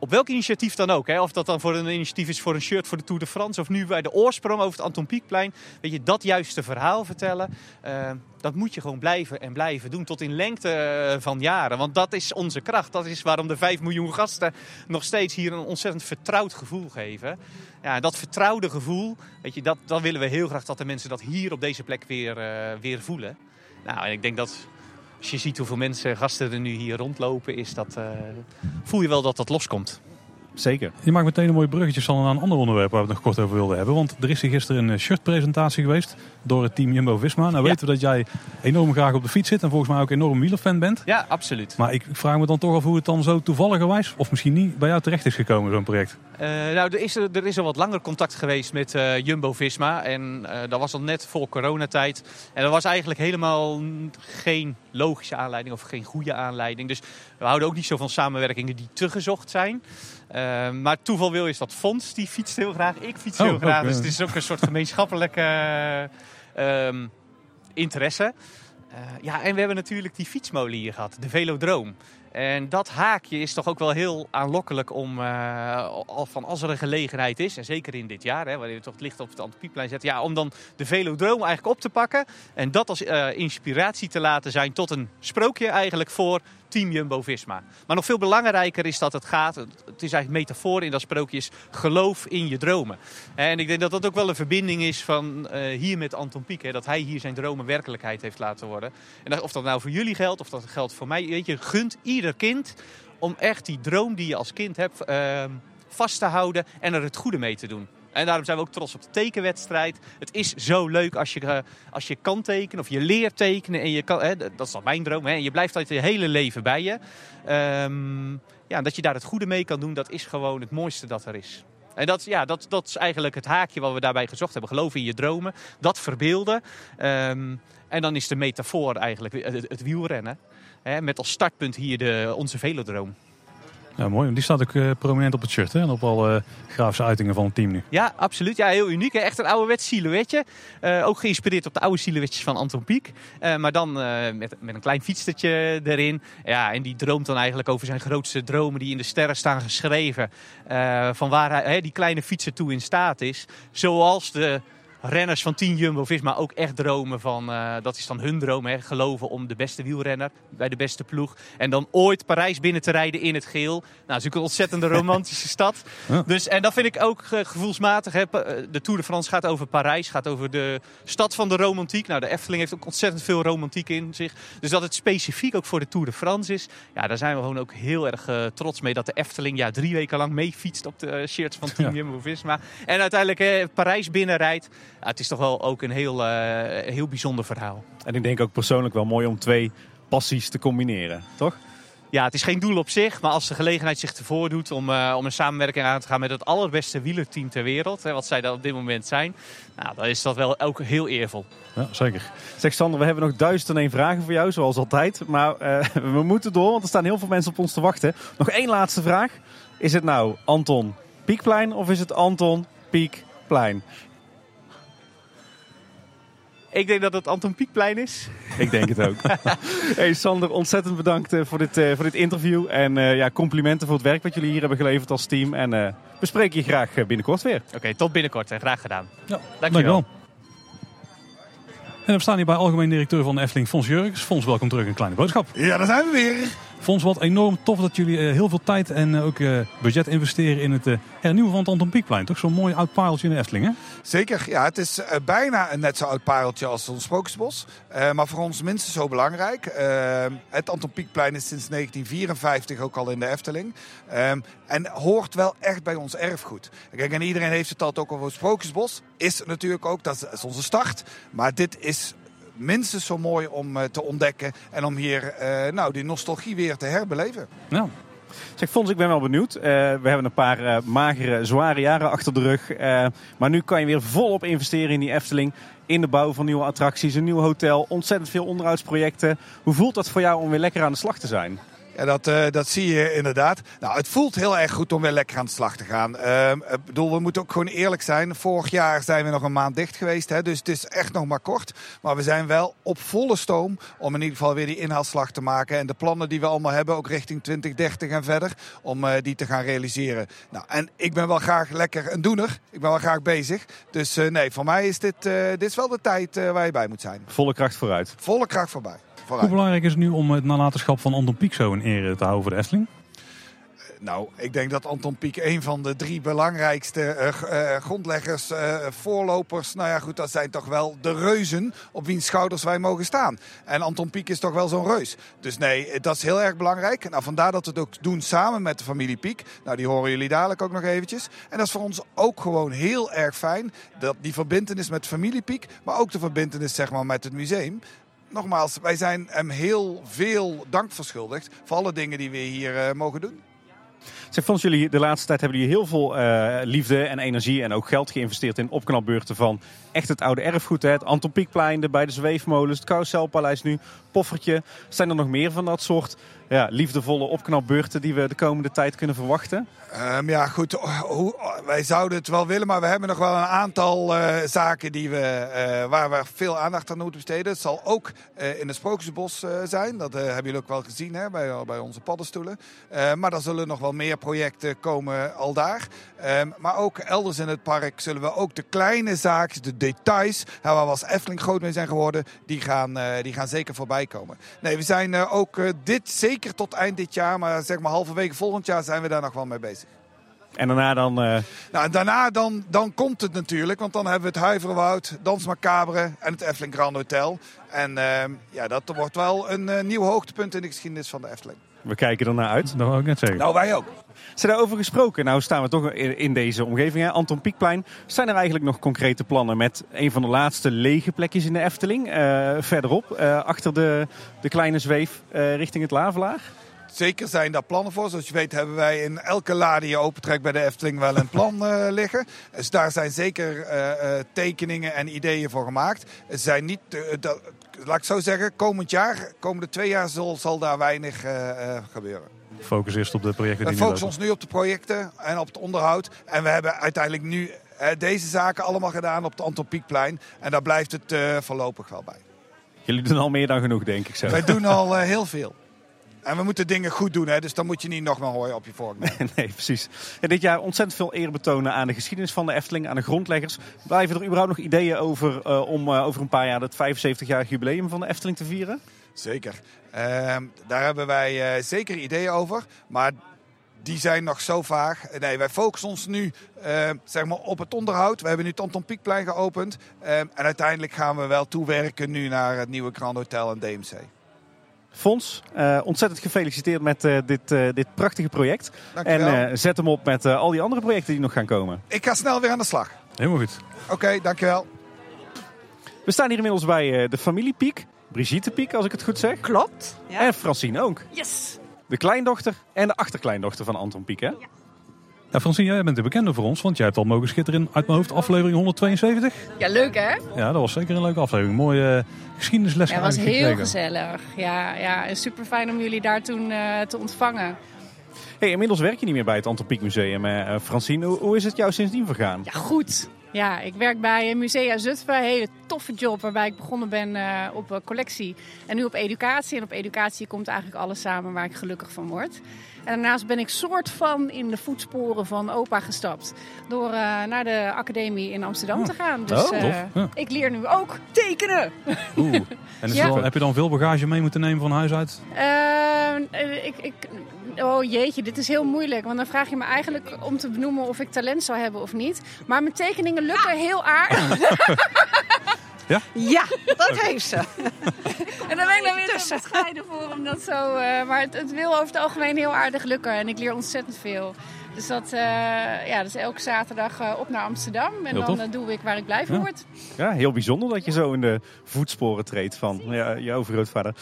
op welk initiatief dan ook. Hè? Of dat dan voor een initiatief is voor een shirt voor de Tour de France. Of nu bij de oorsprong over het Anton Pieckplein. Weet je, dat juiste verhaal vertellen. eh, dat moet je gewoon blijven en blijven doen. Tot in lengte eh, van jaren. Want dat is onze kracht. Dat is waarom de 5 miljoen gasten nog steeds hier een ontzettend vertrouwd gevoel geven. Ja, dat vertrouwde gevoel, weet je, dat, dat willen we heel graag dat de mensen dat hier op deze plek weer, eh, weer voelen. Nou, en ik denk dat als je ziet hoeveel mensen, gasten er nu hier rondlopen, is dat, eh, voel je wel dat dat loskomt. Zeker. Je maakt meteen een mooi bruggetje Sander, naar een ander onderwerp waar we het nog kort over wilden hebben. Want er is hier gisteren een eh, shirtpresentatie geweest door het team Jumbo-Visma. Nou Ja. weten we dat jij enorm graag op de fiets zit en volgens mij ook enorm wielerfan bent. Ja, absoluut. Maar ik vraag me dan toch af hoe het dan zo toevalligerwijs, of misschien niet, bij jou terecht is gekomen, zo'n project. Eh, nou, er is, er, er is al wat langer contact geweest met eh, Jumbo-Visma. En eh, dat was al net voor coronatijd. En dat was eigenlijk helemaal geen logische aanleiding of geen goede aanleiding. Dus we houden ook niet zo van samenwerkingen die te gezocht zijn. Eh, maar toeval wil is dat Fons, die fietst heel graag. Ik fiets Oh, heel graag. ook, dus het is ook een soort gemeenschappelijke eh, ehm, interesse. Eh, ja, en we hebben natuurlijk die fietsmolen hier gehad, de Velodroom. En dat haakje is toch ook wel heel aanlokkelijk om, al van als er een gelegenheid is, en zeker in dit jaar, hè, waarin we toch het licht op het Antropieplein zetten, ja, om dan de Velodroom eigenlijk op te pakken en dat als inspiratie te laten zijn tot een sprookje eigenlijk voor Team Jumbo-Visma. Maar nog veel belangrijker is dat het gaat, het is eigenlijk metafoor in dat sprookje, is geloof in je dromen. En ik denk dat dat ook wel een verbinding is van eh, hier met Anton Pieck, dat hij hier zijn dromen werkelijkheid heeft laten worden. En of dat nou voor jullie geldt, of dat geldt voor mij, weet je, gunt ieder kind om echt die droom die je als kind hebt ehm, vast te houden en er het goede mee te doen. En daarom zijn we ook trots op de tekenwedstrijd. Het is zo leuk als je, eh, als je kan tekenen of je leert tekenen. En je kan, hè, dat is dan mijn droom. Hè, en je blijft altijd je hele leven bij je. Ehm, ja, dat je daar het goede mee kan doen, dat is gewoon het mooiste dat er is. En dat, ja, dat, dat is eigenlijk het haakje wat we daarbij gezocht hebben. Geloof in je dromen, dat verbeelden. Ehm, en dan is de metafoor eigenlijk het, het wielrennen. Hè, met als startpunt hier de, onze velodroom. Ja, mooi. Die staat ook eh, prominent op het shirt hè? en op alle grafische uitingen van het team nu. Ja, absoluut. Ja, heel uniek. hè. Echt een ouderwets silhouetje. Eh, ook geïnspireerd op de oude silhouetjes van Anton Pieck. Maar dan met, met een klein fietstertje erin. Ja, en die droomt dan eigenlijk over zijn grootste dromen die in de sterren staan geschreven. Van waar hij, hè, die kleine fietser toe in staat is. Zoals de renners van Team Jumbo-Visma ook echt dromen van... eh, dat is dan hun droom, hè, geloven om de beste wielrenner bij de beste ploeg. En dan ooit Parijs binnen te rijden in het geel. Nou, dat is natuurlijk een ontzettende romantische stad. Ja. Dus, en dat vind ik ook eh, gevoelsmatig. Hè. Eh, De Tour de France gaat over Parijs, gaat over de stad van de romantiek. Nou, de Efteling heeft ook ontzettend veel romantiek in zich. Dus dat het specifiek ook voor de Tour de France is. Ja, daar zijn we gewoon ook heel erg trots mee dat de Efteling ja, drie weken lang meefietst op de shirts van Team Ja. Jumbo-Visma. En uiteindelijk Parijs binnenrijdt. Ja, het is toch wel ook een heel, eh, heel bijzonder verhaal. En ik denk ook persoonlijk wel mooi om twee passies te combineren, toch? Ja, het is geen doel op zich, maar als de gelegenheid zich ervoor doet om, eh, om een samenwerking aan te gaan met het allerbeste wielerteam ter wereld, hè, wat zij dan op dit moment zijn, nou, dan is dat wel ook heel eervol. Ja, zeker. Zeg Sander, we hebben nog duizend en één vragen voor jou, zoals altijd. Maar eh, we moeten door, want er staan heel veel mensen op ons te wachten. Nog één laatste vraag. Is het nou Anton Piekplein of is het Anton Piekplein? Ik denk dat het Anton Pieckplein is. Ik denk het ook. hey Sander, ontzettend bedankt eh, voor, dit, eh, voor dit interview. En eh, ja, complimenten voor het werk wat jullie hier hebben geleverd als team. En eh we spreken je graag binnenkort weer. Oké, tot binnenkort en graag gedaan. Ja, Dankjewel. En we staan hier bij algemeen directeur van de Efteling, Fons Jurgens. Fons, welkom terug in een kleine boodschap. Ja, daar zijn we weer. Fons, wat enorm tof dat jullie eh, heel veel tijd en eh, ook eh, budget investeren in het hernieuwen van het Anton Pieckplein. Toch zo'n mooi oud pareltje in de Efteling? Zeker, ja, het is bijna een net zo oud pareltje als ons Sprookjesbos. Maar voor ons minstens zo belangrijk. Het Anton Pieckplein is sinds 1954 ook al in de Efteling. En hoort wel echt bij ons erfgoed. Kijk, en iedereen heeft het altijd ook over het Sprookjesbos. Is natuurlijk ook, dat is onze start. Maar dit is minstens zo mooi om eh, te ontdekken. En om hier eh, nou, die nostalgie weer te herbeleven. Ja. Zeg Fons, ik ben wel benieuwd. Eh, we hebben een paar eh, magere, zware jaren achter de rug. Eh, maar nu kan je weer volop investeren in die Efteling. In de bouw van nieuwe attracties, een nieuw hotel, ontzettend veel onderhoudsprojecten. Hoe voelt dat voor jou om weer lekker aan de slag te zijn? Ja, dat, eh, dat zie je inderdaad. Nou, het voelt heel erg goed om weer lekker aan de slag te gaan. Ehm, ik bedoel, we moeten ook gewoon eerlijk zijn. Vorig jaar zijn we nog een maand dicht geweest. Hè, dus het is echt nog maar kort. Maar we zijn wel op volle stoom om in ieder geval weer die inhaalslag te maken. En de plannen die we allemaal hebben, ook richting 2030 en verder, om eh, die te gaan realiseren. Nou, en ik ben wel graag lekker een doener. Ik ben wel graag bezig. Dus eh, nee, voor mij is dit, eh, dit is wel de tijd eh, waar je bij moet zijn. Volle kracht vooruit. Volle kracht voorbij. Hoe Vooruit. belangrijk is het nu om het nalatenschap van Anton Pieck zo in ere te houden voor de Efteling? Nou, ik denk dat Anton Pieck een van de drie belangrijkste eh, eh, grondleggers, eh, voorlopers, nou ja goed, dat zijn toch wel de reuzen op wiens schouders wij mogen staan. En Anton Pieck is toch wel zo'n reus. Dus nee, eh, dat is heel erg belangrijk. Nou, vandaar dat we het ook doen samen met de familie Pieck. Nou, die horen jullie dadelijk ook nog eventjes. En dat is voor ons ook gewoon heel erg fijn, dat die verbintenis met familie Pieck, maar ook de verbintenis zeg maar met het museum. Nogmaals, wij zijn hem heel veel dank verschuldigd voor alle dingen die we hier eh, mogen doen. Zeg Fons, jullie de laatste tijd hebben jullie heel veel eh, liefde en energie en ook geld geïnvesteerd in opknapbeurten van echt het oude erfgoed. Hè? Het Anton Pieckplein, de beide zweefmolens, het Carouselpaleis nu, Poffertje. Zijn er nog meer van dat soort ja, liefdevolle opknapbeurten die we de komende tijd kunnen verwachten? Ehm, ja, goed. Wij zouden het wel willen, maar we hebben nog wel een aantal eh, zaken die we, eh, waar we veel aandacht aan moeten besteden. Het zal ook eh, in het Sprookjesbos zijn. Dat hebben jullie ook wel gezien hè, bij, bij onze paddenstoelen. Maar er zullen nog wel meer projecten komen al daar. Ehm, maar ook elders in het park zullen we ook de kleine zaken, de details, waar we als Efteling groot mee zijn geworden, die gaan, die gaan zeker voorbij komen. Nee, we zijn eh, ook eh, dit zeker tot eind dit jaar, maar zeg maar halverwege volgend jaar zijn we daar nog wel mee bezig. En daarna dan, eh, Nou, en daarna dan, dan komt het natuurlijk, want dan hebben we het Huiverwoud, Dans Macabre en het Efteling Grand Hotel. En ehm, ja, dat wordt wel een nieuw hoogtepunt in de geschiedenis van de Efteling. We kijken ernaar uit. Dat wou ik net zeggen. Nou, wij ook. Zijn daarover gesproken? Nou staan we toch in, deze omgeving, hè? Anton Pieckplein. Zijn er eigenlijk nog concrete plannen met een van de laatste lege plekjes in de Efteling? eh, verderop, eh, achter de, de kleine zweef eh, richting het Lavelaar? Zeker zijn daar plannen voor. Zoals je weet hebben wij in elke la die je opentrekt bij de Efteling wel een plan eh, liggen. Dus daar zijn zeker eh, eh, tekeningen en ideeën voor gemaakt. Het zijn niet, dat, laat ik zo zeggen, komend jaar, komende twee jaar zal, zal daar weinig eh, eh, gebeuren. Focus eerst op de projecten We die nu focussen ons nu op de projecten en op het onderhoud. En we hebben uiteindelijk nu eh, deze zaken allemaal gedaan op het Anton Pieckplein. En daar blijft het eh, voorlopig wel bij. Jullie doen al meer dan genoeg, denk ik zo. Wij doen al heel veel. En we moeten dingen goed doen, hè, dus dan moet je niet nog maar hooi op je vork nemen. nee, precies. Dit jaar ontzettend veel eer betonen aan de geschiedenis van de Efteling, aan de grondleggers. Blijven er überhaupt nog ideeën over eh, om eh, over een paar jaar het 75-jarig jubileum van de Efteling te vieren? Zeker. Ehm, daar hebben wij eh, zeker ideeën over. Maar die zijn nog zo vaag. Nee, wij focussen ons nu eh, zeg maar op het onderhoud. We hebben nu Tonton Pieckplein geopend. Ehm, en uiteindelijk gaan we wel toewerken nu naar het nieuwe Grand Hotel en DMC. Fons, eh, ontzettend gefeliciteerd met eh, dit, eh, dit prachtige project. Dankjewel. En eh, zet hem op met eh, al die andere projecten die nog gaan komen. Ik ga snel weer aan de slag. Helemaal goed. Oké, dankjewel. We staan hier inmiddels bij eh, de familie Piek. Brigitte Piek, als ik het goed zeg. Klopt. Ja. En Francine ook. Yes. De kleindochter en de achterkleindochter van Anton Pieck, hè? Ja, Francine, jij bent de bekende voor ons, want jij hebt al mogen schitteren in, uit mijn hoofd aflevering 172. Ja, leuk hè? Ja, dat was zeker een leuke aflevering. Mooie eh, geschiedenisles Ja, het was heel gekregen. gezellig. Ja, ja, en super fijn om jullie daar toen eh, te ontvangen. Hey, inmiddels werk je niet meer bij het Anton Pieck Museum. eh, Francine, hoe, hoe is het jou sindsdien vergaan? Ja, goed. Ja, ik werk bij Musea Zutphen. Een hele toffe job waarbij ik begonnen ben eh, op eh, collectie en nu op educatie. En op educatie komt eigenlijk alles samen waar ik gelukkig van word. En daarnaast ben ik soort van in de voetsporen van opa gestapt. Door eh, naar de academie in Amsterdam te gaan. Dus Oh. Ja. ik leer nu ook tekenen. Oeh. En is Ja. wel- heb je dan veel bagage mee moeten nemen van huis uit? Eh, ik, ik, oh jeetje, dit is heel moeilijk. Want dan vraag je me eigenlijk om te benoemen of ik talent zou hebben of niet. Maar mijn tekeningen lukken heel aardig. Ja, dat heeft ze. en dan ben ik dan weer te bescheiden voor om dat zo... eh, maar het, het wil over het algemeen heel aardig lukken. En ik leer ontzettend veel. Dus dat, eh, ja, dus elke zaterdag eh, op naar Amsterdam. En Heel dan eh, doe ik waar ik blij van Ja. word. Ja, heel bijzonder dat je zo in de voetsporen treedt van ja, je overgrootvader.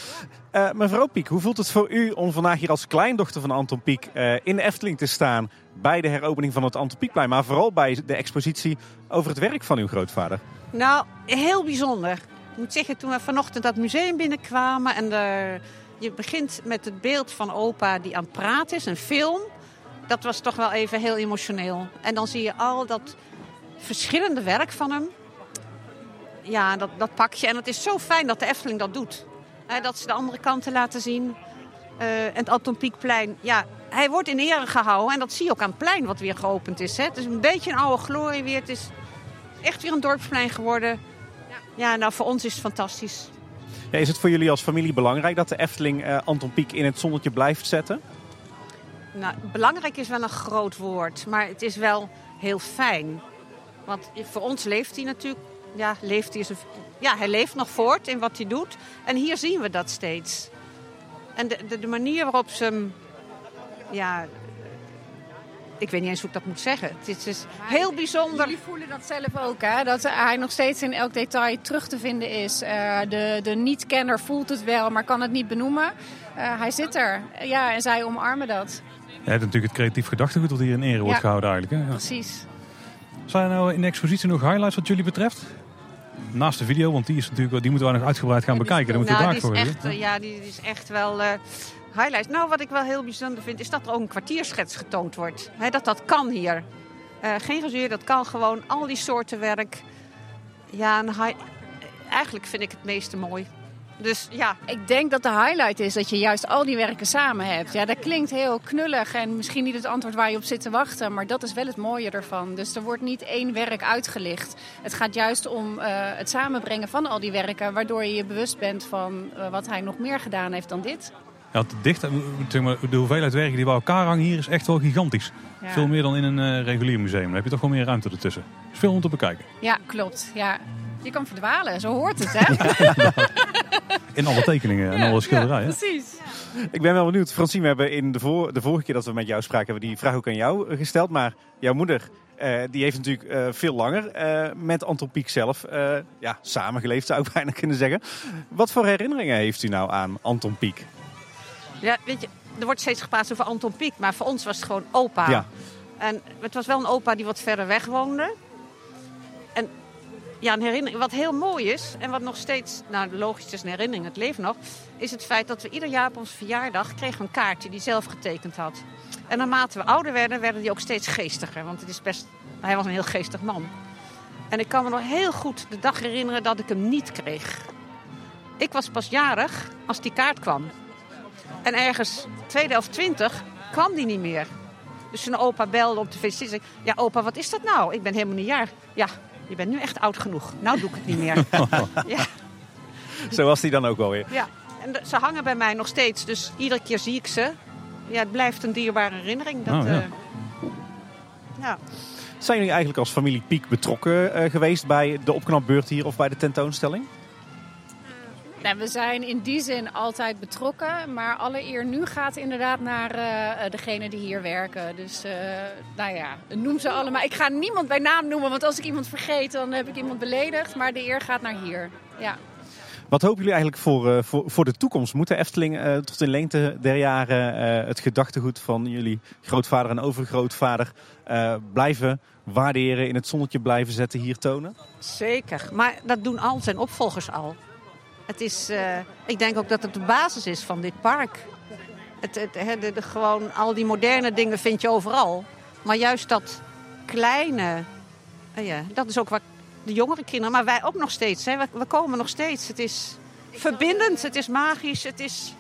Eh mevrouw Piek, hoe voelt het voor u om vandaag hier als kleindochter van Anton Pieck eh, in de Efteling te staan bij de heropening van het Anton Pieckplein, maar vooral bij de expositie over het werk van uw grootvader? Nou, heel bijzonder. Ik moet zeggen, toen we vanochtend dat museum binnenkwamen en de, je begint met het beeld van opa die aan het praten is, een film. Dat was toch wel even heel emotioneel. En dan zie je al dat verschillende werk van hem. Ja, dat, dat pak je. En het is zo fijn dat de Efteling dat doet. Dat ze de andere kanten laten zien. Eh, en het Anton Pieckplein, ja, hij wordt in ere gehouden. En dat zie je ook aan het plein wat weer geopend is. Het is een beetje een oude glorie weer. Het is echt weer een dorpsplein geworden. Ja, nou voor ons is het fantastisch. Ja, is het voor jullie als familie belangrijk dat de Efteling eh, Anton in het zonnetje blijft zetten? Nou, belangrijk is wel een groot woord, maar het is wel heel fijn. Want voor ons leeft hij natuurlijk, ja, leeft hij, ja, hij leeft nog voort in wat hij doet. En hier zien we dat steeds. En de, de, de manier waarop ze hem, ja, ik weet niet eens hoe ik dat moet zeggen. Het is, dus heel bijzonder. Jullie voelen dat zelf ook, hè? Dat hij nog steeds in elk detail terug te vinden is. Eh, de de niet-kenner voelt het wel, maar kan het niet benoemen. Eh, hij zit er. Ja, en zij omarmen dat. Je hebt natuurlijk het creatief gedachtegoed dat hier in ere wordt Ja. gehouden eigenlijk. Hè? Ja. Precies. Zijn er nou in de expositie nog highlights wat jullie betreft? Naast de video, want die, is natuurlijk, die moeten wij nog uitgebreid gaan bekijken. Daar moeten we nou, voor echt, eh, ja, die, is echt wel eh highlights. Nou, wat ik wel heel bijzonder vind, is dat er ook een kwartierschets getoond wordt. Dat dat kan hier. Eh, geen gezeur, dat kan gewoon. Al die soorten werk. Ja, eigenlijk vind ik het meeste mooi. Dus ja. Ik denk dat de highlight is dat je juist al die werken samen hebt. Ja, dat klinkt heel knullig en misschien niet het antwoord waar je op zit te wachten. Maar dat is wel het mooie ervan. Dus er wordt niet één werk uitgelicht. Het gaat juist om eh, het samenbrengen van al die werken. Waardoor je je bewust bent van eh, wat hij nog meer gedaan heeft dan dit. Ja, dicht, eh, zeg maar, de hoeveelheid werken die bij elkaar hangen hier is echt wel gigantisch. Ja. Veel meer dan in een eh, regulier museum. Dan heb je toch wel meer ruimte ertussen. is veel om te bekijken. Ja, klopt. Ja. Je kan verdwalen, zo hoort het, hè? In alle tekeningen en Ja, alle schilderijen. Ja, precies. Ik ben wel benieuwd. Francine, we hebben in de, voor, de vorige keer dat we met jou spraken, hebben we die vraag ook aan jou eh, gesteld. Maar jouw moeder, eh, die heeft natuurlijk eh, veel langer eh, met Anton Pieck zelf eh, ja, samengeleefd, zou ik bijna kunnen zeggen. Wat voor herinneringen heeft u nou aan Anton Pieck? Ja, weet je, er wordt steeds gepraat over Anton Pieck, maar voor ons was het gewoon opa. Ja. En het was wel een opa die wat verder weg woonde. Ja, een herinnering, wat heel mooi is en wat nog steeds, nou logisch is een herinnering, het leeft nog, is het feit dat we ieder jaar op onze verjaardag kregen een kaartje die zelf getekend had. En naarmate we ouder werden, werden die ook steeds geestiger, want het is best, hij was een heel geestig man. En ik kan me nog heel goed de dag herinneren dat ik hem niet kreeg. Ik was pas jarig als die kaart kwam. En ergens, tweede of twintig, kwam die niet meer. Dus toen opa belde op de ik, ja opa, wat is dat nou? Ik ben helemaal niet jaar. Ja, je bent nu echt oud genoeg. Nou doe ik het niet meer. ja, Zo was die dan ook wel weer. ja. En ze hangen bij mij nog steeds, dus iedere keer zie ik ze. Ja, het blijft een dierbare herinnering. Dat, Oh, ja. eh, ja. Zijn jullie eigenlijk als familie Piek betrokken eh, geweest bij de opknapbeurt hier of bij de tentoonstelling? Nou, we zijn in die zin altijd betrokken, maar alle eer nu gaat inderdaad naar eh degene die hier werken. Dus eh, nou ja, noem ze allemaal. Ik ga niemand bij naam noemen, want als ik iemand vergeet, dan heb ik iemand beledigd. Maar de eer gaat naar hier. Ja. Wat hopen jullie eigenlijk voor, eh, voor, voor de toekomst? Moet de Efteling eh, tot in lengte der jaren eh, het gedachtegoed van jullie grootvader en overgrootvader eh, blijven waarderen, in het zonnetje blijven zetten, hier tonen? Zeker, maar dat doen al zijn opvolgers al. Het is, eh, ik denk ook dat het de basis is van dit park. Het, de, de- gewoon al die moderne dingen vind je overal. Maar juist dat kleine, eh, ja, dat is ook wat de jongere kinderen, maar wij ook nog steeds. Hè. We, we komen nog steeds. Het is verbindend, het is magisch, het is...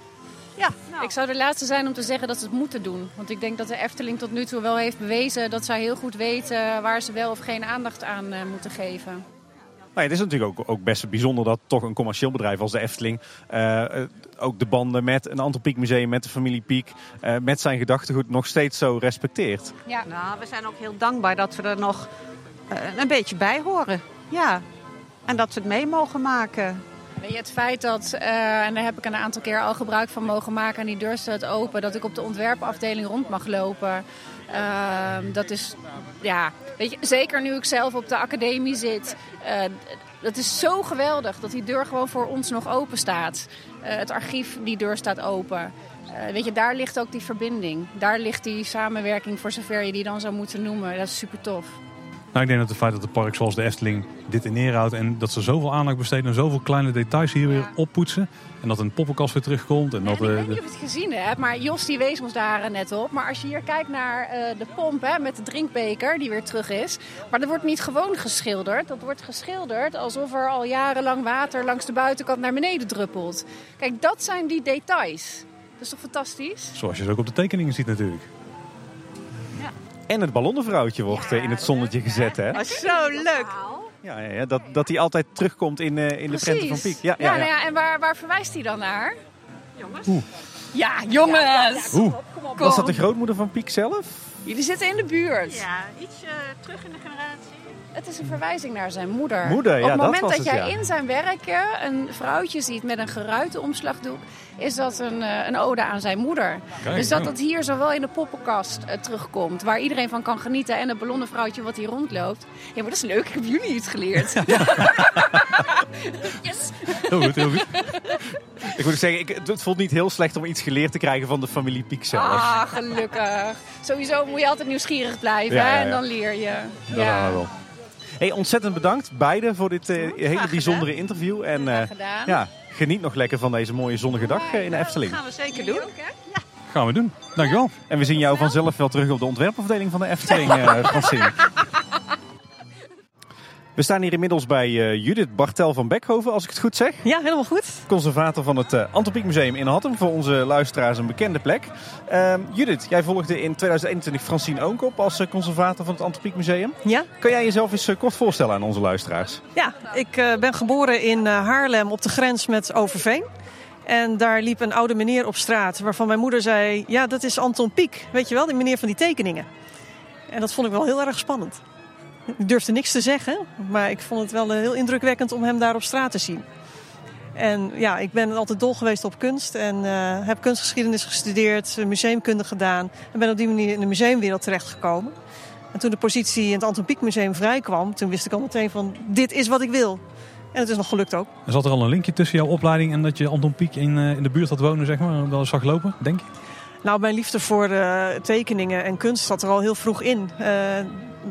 Ja, nou. Ik zou de laatste zijn om te zeggen dat ze het moeten doen. Want ik denk dat de Efteling tot nu toe wel heeft bewezen dat zij heel goed weten waar ze wel of geen aandacht aan eh, moeten geven. Nou, het is natuurlijk ook, ook best bijzonder dat toch een commercieel bedrijf als de Efteling eh, eh, ook de banden met een Anton Pieck Museum, met de familie Piek, eh, met zijn gedachtegoed nog steeds zo respecteert. Ja. Nou, we zijn ook heel dankbaar dat we er nog een beetje bij horen. Ja, en dat we het mee mogen maken. Weet je, het feit dat, eh, en daar heb ik een aantal keer al gebruik van mogen maken, en die deur staat open, dat ik op de ontwerpafdeling rond mag lopen. Ehm, dat is, ja, weet je, zeker nu ik zelf op de academie zit. eh, dat is zo geweldig dat die deur gewoon voor ons nog open staat. Eh, het archief, die deur staat open. Eh, weet je, daar ligt ook die verbinding. Daar ligt die samenwerking, voor zover je die dan zou moeten noemen. Dat is super tof. Nou, ik denk dat het feit dat het park zoals de Efteling dit in ere houdt en dat ze zoveel aandacht besteden aan zoveel kleine details hier weer oppoetsen. En dat een poppenkast weer terugkomt. En Ja, dat, en ik eh, weet niet de- of je het gezien hebt, maar Jos die wees ons daar eh, net op. Maar als je hier kijkt naar eh, de pomp hè, met de drinkbeker die weer terug is. Maar dat wordt niet gewoon geschilderd. Dat wordt geschilderd alsof er al jarenlang water langs de buitenkant naar beneden druppelt. Kijk, dat zijn die details. Dat is toch fantastisch? zoals je ze ook op de tekeningen ziet natuurlijk. En het ballonnenvrouwtje wordt eh, in het zonnetje gezet. Hè? Oh, zo leuk. Ja, ja, ja, dat, dat die altijd terugkomt in, eh, in de prenten van Piek. Ja, ja, nou ja. ja, en waar, waar verwijst hij dan naar? Jongens. Ja, jongens! Was dat de grootmoeder van Piek zelf? Jullie zitten in de buurt. Ja, iets eh, terug in de generatie. Het is een verwijzing naar zijn moeder. Moeder, ja, Op het moment dat het, jij ja. in zijn werkje een vrouwtje ziet met een geruite omslagdoek, is dat een, eh, een ode aan zijn moeder. Kijk, dus dat ja. dat hier zowel in de poppenkast eh, terugkomt, waar iedereen van kan genieten, en het ballonnenvrouwtje wat hier rondloopt. Ja, maar dat is leuk. Ik heb jullie iets geleerd. yes! Heel goed, heel goed. Ik moet zeggen, ik, het voelt niet heel slecht om iets geleerd te krijgen van de familie Piek zelf. Ah, gelukkig. Sowieso moet je altijd nieuwsgierig blijven Ja, hè, ja, en ja. dan leer je. Dat gaan we wel. Hey, ontzettend bedankt beiden voor dit eh, hele bijzondere interview. En eh, ja, geniet nog lekker van deze mooie zonnige dag eh, in de Efteling. gaan we zeker doen. Gaan we doen. Dankjewel. En we zien jou vanzelf wel terug op de ontwerpafdeling van de Efteling, eh Francine. We staan hier inmiddels bij eh, Judith Bartel van Beckhoven, als ik het goed zeg. Ja, helemaal goed. Conservator van het Anton Pieck Museum in Hattem. Voor onze luisteraars een bekende plek. Ehm, Judith, jij volgde in 2021 Francine Oonkop als eh, conservator van het Anton Pieck Museum. Ja, Kan jij jezelf eens eh, kort voorstellen aan onze luisteraars? ja ik eh, ben geboren in eh, Haarlem op de grens met Overveen. En daar liep een oude meneer op straat waarvan mijn moeder zei... ja, dat is Anton Pieck, weet je wel, die meneer van die tekeningen. En dat vond ik wel heel erg spannend. Ik durfde niks te zeggen, maar ik vond het wel eh, heel indrukwekkend om hem daar op straat te zien. En ja, ik ben altijd dol geweest op kunst en eh, heb kunstgeschiedenis gestudeerd, eh, museumkunde gedaan. En ben op die manier in de museumwereld terechtgekomen. En toen de positie in het Anton Pieck Museum vrijkwam, toen wist ik al meteen van dit is wat ik wil. En het is nog gelukt ook. Er zat er al een linkje tussen jouw opleiding en dat je Anton Pieck in, in de buurt had wonen, zeg maar. Wel eens zag lopen, denk ik. Nou, mijn liefde voor eh, tekeningen en kunst zat er al heel vroeg in. Eh,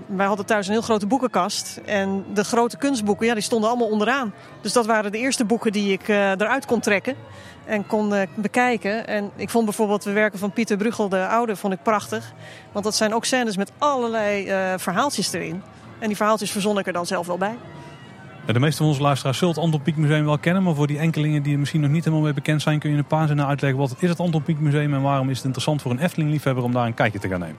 wij hadden thuis een heel grote boekenkast. En de grote kunstboeken, ja, die stonden allemaal onderaan. Dus dat waren de eerste boeken die ik eh, eruit kon trekken en kon bekijken. En ik vond bijvoorbeeld de werken van Pieter Bruegel de Oude vond ik prachtig. Want dat zijn ook scènes met allerlei verhaaltjes erin. En die verhaaltjes verzon ik er dan zelf wel bij. De meeste van onze luisteraars zullen het Anton Pieck Museum wel kennen. Maar voor die enkelingen die er misschien nog niet helemaal mee bekend zijn... kun je een paar zinnen uitleggen wat is het Anton Pieck Museum... en waarom is het interessant voor een Efteling-liefhebber om daar een kijkje te gaan nemen.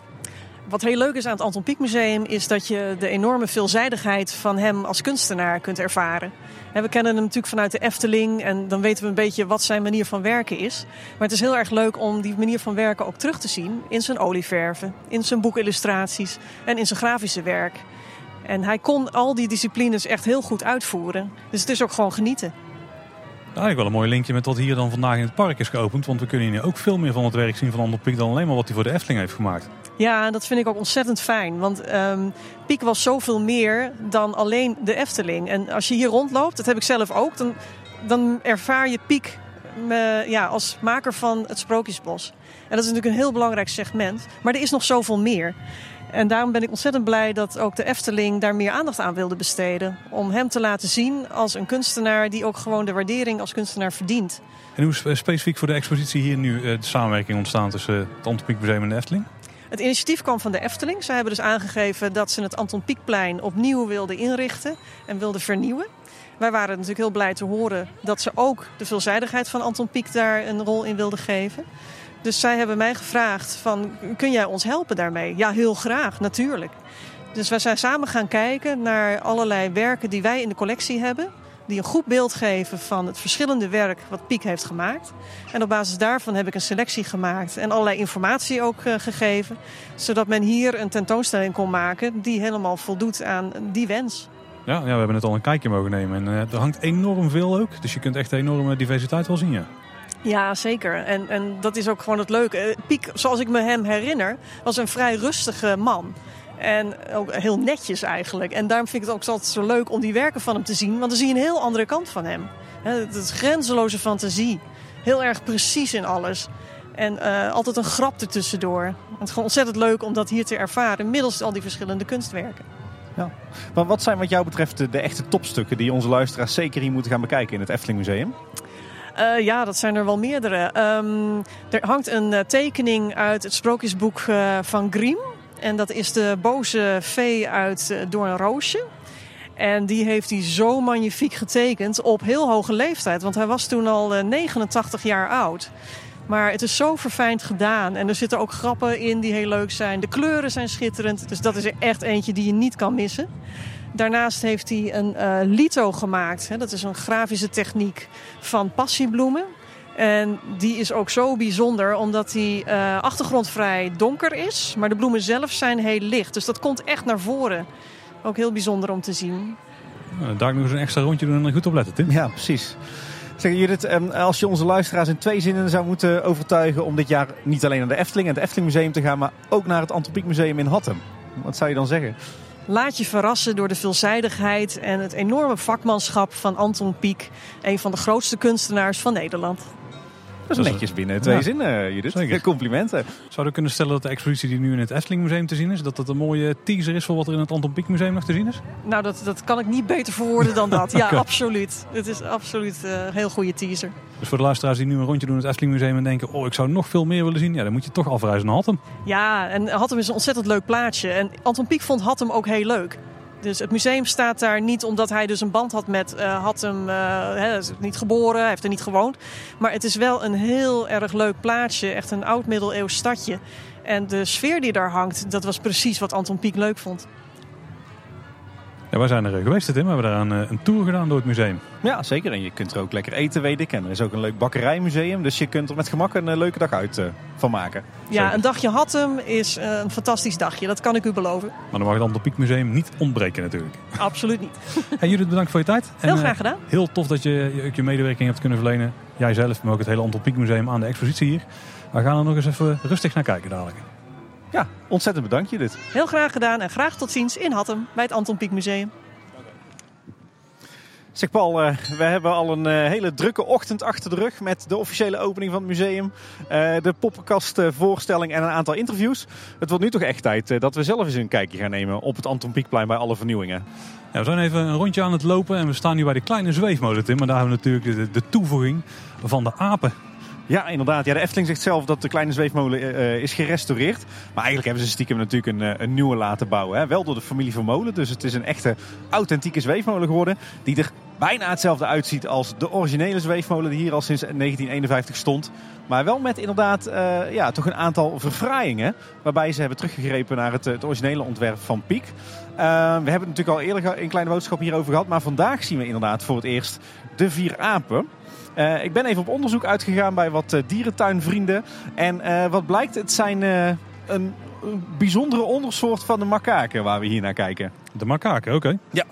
Wat heel leuk is aan het Anton Pieck Museum is dat je de enorme veelzijdigheid van hem als kunstenaar kunt ervaren. We kennen hem natuurlijk vanuit de Efteling en dan weten we een beetje wat zijn manier van werken is. Maar het is heel erg leuk om die manier van werken ook terug te zien in zijn olieverven, in zijn boekillustraties en in zijn grafische werk. En hij kon al die disciplines echt heel goed uitvoeren. Dus het is ook gewoon genieten. Eigenlijk wel een mooi linkje met wat hier dan vandaag in het park is geopend. Want we kunnen hier ook veel meer van het werk zien van Anton Pieck dan alleen maar wat hij voor de Efteling heeft gemaakt. Ja, dat vind ik ook ontzettend fijn. Want um, Piek was zoveel meer dan alleen de Efteling. En als je hier rondloopt, dat heb ik zelf ook, dan, dan ervaar je Piek ja, als maker van het Sprookjesbos. En dat is natuurlijk een heel belangrijk segment. Maar er is nog zoveel meer. En daarom ben ik ontzettend blij dat ook de Efteling daar meer aandacht aan wilde besteden. Om hem te laten zien als een kunstenaar die ook gewoon de waardering als kunstenaar verdient. En hoe is specifiek voor de expositie hier nu de samenwerking ontstaan tussen het Anton Pieck Museum en de Efteling? Het initiatief kwam van de Efteling. Zij hebben dus aangegeven dat ze het Anton Pieckplein opnieuw wilden inrichten en wilden vernieuwen. Wij waren natuurlijk heel blij te horen dat ze ook de veelzijdigheid van Anton Pieck daar een rol in wilden geven. Dus zij hebben mij gevraagd van, kun jij ons helpen daarmee? Ja, heel graag, natuurlijk. Dus wij zijn samen gaan kijken naar allerlei werken die wij in de collectie hebben die een goed beeld geven van het verschillende werk wat Piek heeft gemaakt. En op basis daarvan heb ik een selectie gemaakt en allerlei informatie ook uh, gegeven. Zodat men hier een tentoonstelling kon maken die helemaal voldoet aan die wens. Ja, ja we hebben het al een kijkje mogen nemen. En uh, er hangt enorm veel ook. Dus je kunt echt enorme diversiteit wel zien, ja. Ja, zeker. En, en dat is ook gewoon het leuke. Eh, Piek, zoals ik me hem herinner, was een vrij rustige man. En ook heel netjes eigenlijk. En daarom vind ik het ook altijd zo leuk om die werken van hem te zien. Want dan zie je een heel andere kant van hem. Het is grenzeloze fantasie. Heel erg precies in alles. En uh, altijd een grap ertussendoor. Het is gewoon ontzettend leuk om dat hier te ervaren. Middels al die verschillende kunstwerken. Ja. Maar wat zijn wat jou betreft de echte topstukken die onze luisteraars zeker hier moeten gaan bekijken in het Efteling Museum? Uh, ja, dat zijn er wel meerdere. Um, er hangt een uh, tekening uit het sprookjesboek uh, van Grimm. En dat is de boze vee uit Door een Roosje. En die heeft hij zo magnifiek getekend op heel hoge leeftijd. Want hij was toen al 89 jaar oud. Maar het is zo verfijnd gedaan. En er zitten ook grappen in die heel leuk zijn. De kleuren zijn schitterend. Dus dat is er echt eentje die je niet kan missen. Daarnaast heeft hij een uh, lito gemaakt. Dat is een grafische techniek van passiebloemen. En die is ook zo bijzonder omdat die uh, achtergrond vrij donker is. Maar de bloemen zelf zijn heel licht. Dus dat komt echt naar voren. Ook heel bijzonder om te zien. Nou, daar nog eens een extra rondje doen en goed opletten, Tim. Ja, precies. Zeg Judith, als je onze luisteraars in twee zinnen zou moeten overtuigen om dit jaar niet alleen naar de Efteling en het Efteling Museum te gaan, maar ook naar het Antropiek Museum in Hattem. Wat zou je dan zeggen? Laat je verrassen door de veelzijdigheid en het enorme vakmanschap van Anton Pieck, een van de grootste kunstenaars van Nederland. Dat is netjes binnen twee ja. zinnen, Judith. Zeker. Complimenten. Zouden we kunnen stellen dat de expositie die nu in het Efteling Museum te zien is, dat dat een mooie teaser is voor wat er in het Anton Pieck Museum nog te zien is? Nou, dat, dat kan ik niet beter verwoorden dan dat. Ja, okay. absoluut. Het is absoluut uh, een heel goede teaser. Dus voor de luisteraars die nu een rondje doen in het Efteling Museum en denken, oh, ik zou nog veel meer willen zien, ja, dan moet je toch afreizen naar Hattem. Ja, en Hattem is een ontzettend leuk plaatsje. En Anton Pieck vond Hattem ook heel leuk. Dus het museum staat daar niet omdat hij dus een band had met uh, had hem he, is niet geboren, hij heeft er niet gewoond. Maar het is wel een heel erg leuk plaatsje, echt een oud middeleeuws stadje. En de sfeer die daar hangt, dat was precies wat Anton Pieck leuk vond. Ja, wij zijn er geweest, Tim. We hebben daar een, een, tour gedaan door het museum. Ja, zeker. En je kunt er ook lekker eten, weet ik. En er is ook een leuk bakkerijmuseum. Dus je kunt er met gemak een leuke dag uit uh, van maken. Ja, zeker. een dagje Hattem is een fantastisch dagje. Dat kan ik u beloven. Maar dan mag het Anton Pieck Museum niet ontbreken natuurlijk. Absoluut niet. hey, Judith, bedankt voor je tijd. Heel en, graag gedaan. Uh, heel tof dat je je, je medewerking hebt kunnen verlenen. Jijzelf, maar ook het hele Anton Pieck Museum aan de expositie hier. We gaan er nog eens even rustig naar kijken dadelijk. Ja, ontzettend bedankt Judith. Heel graag gedaan en graag tot ziens in Hattem bij het Anton Pieck Museum. Zeg Paul, uh, we hebben al een uh, hele drukke ochtend achter de rug met de officiële opening van het museum, uh, de poppenkastvoorstelling en een aantal interviews. Het wordt nu toch echt tijd dat we zelf eens een kijkje gaan nemen op het Anton Pieckplein bij alle vernieuwingen. Ja, we zijn even een rondje aan het lopen en we staan nu bij de kleine zweefmolen, Tim. Maar daar hebben we natuurlijk de, de toevoeging van de apen. Ja, inderdaad. Ja, de Efteling zegt zelf dat de kleine zweefmolen eh, is gerestaureerd. Maar eigenlijk hebben ze stiekem natuurlijk een, eh, een nieuwe laten bouwen. Hè? Wel door de familie Vermolen. Dus het is een echte authentieke zweefmolen geworden. Die er bijna hetzelfde uitziet als de originele zweefmolen die hier al sinds 1951 stond. Maar wel met inderdaad eh, ja, toch een aantal verfraaiingen. Waarbij ze hebben teruggegrepen naar het, het originele ontwerp van Piek. we hebben het natuurlijk al eerder in Kleine Boodschap hierover gehad. Maar vandaag zien we inderdaad voor het eerst de vier apen. Uh, ik ben even op onderzoek uitgegaan bij wat uh, dierentuinvrienden. En uh, wat blijkt, het zijn een, een, bijzondere ondersoort van de makaken waar we hier naar kijken. De makaken, oké. Okay. Ja.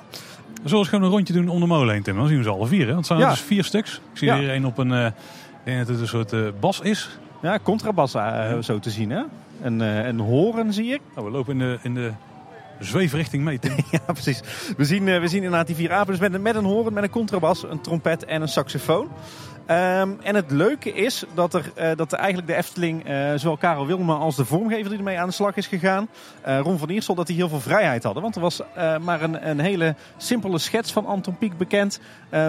Zullen we gewoon een rondje doen om de molen heen, Tim? Dan zien we ze alle vier. Hè? Want het zijn Ja. dus vier stuks. Ik zie Ja. hier een op een... ik denk dat het een soort bas is. Ja, contrabas eh, zo te zien hè. Een, eh, een horen zie ik. Nou, we lopen in de, in de zweefrichting mee. Ja, precies. We zien, eh, we zien inderdaad die vier apen dus met, met een horen, met een contrabas, een trompet en een saxofoon. Ehm, en het leuke is dat er, eh, dat eigenlijk de Efteling, eh, zowel Karel Wilma als de vormgever die ermee aan de slag is gegaan, eh, Ron van Iersel, dat die heel veel vrijheid hadden. Want er was maar een, een hele simpele schets van Anton Pieck bekend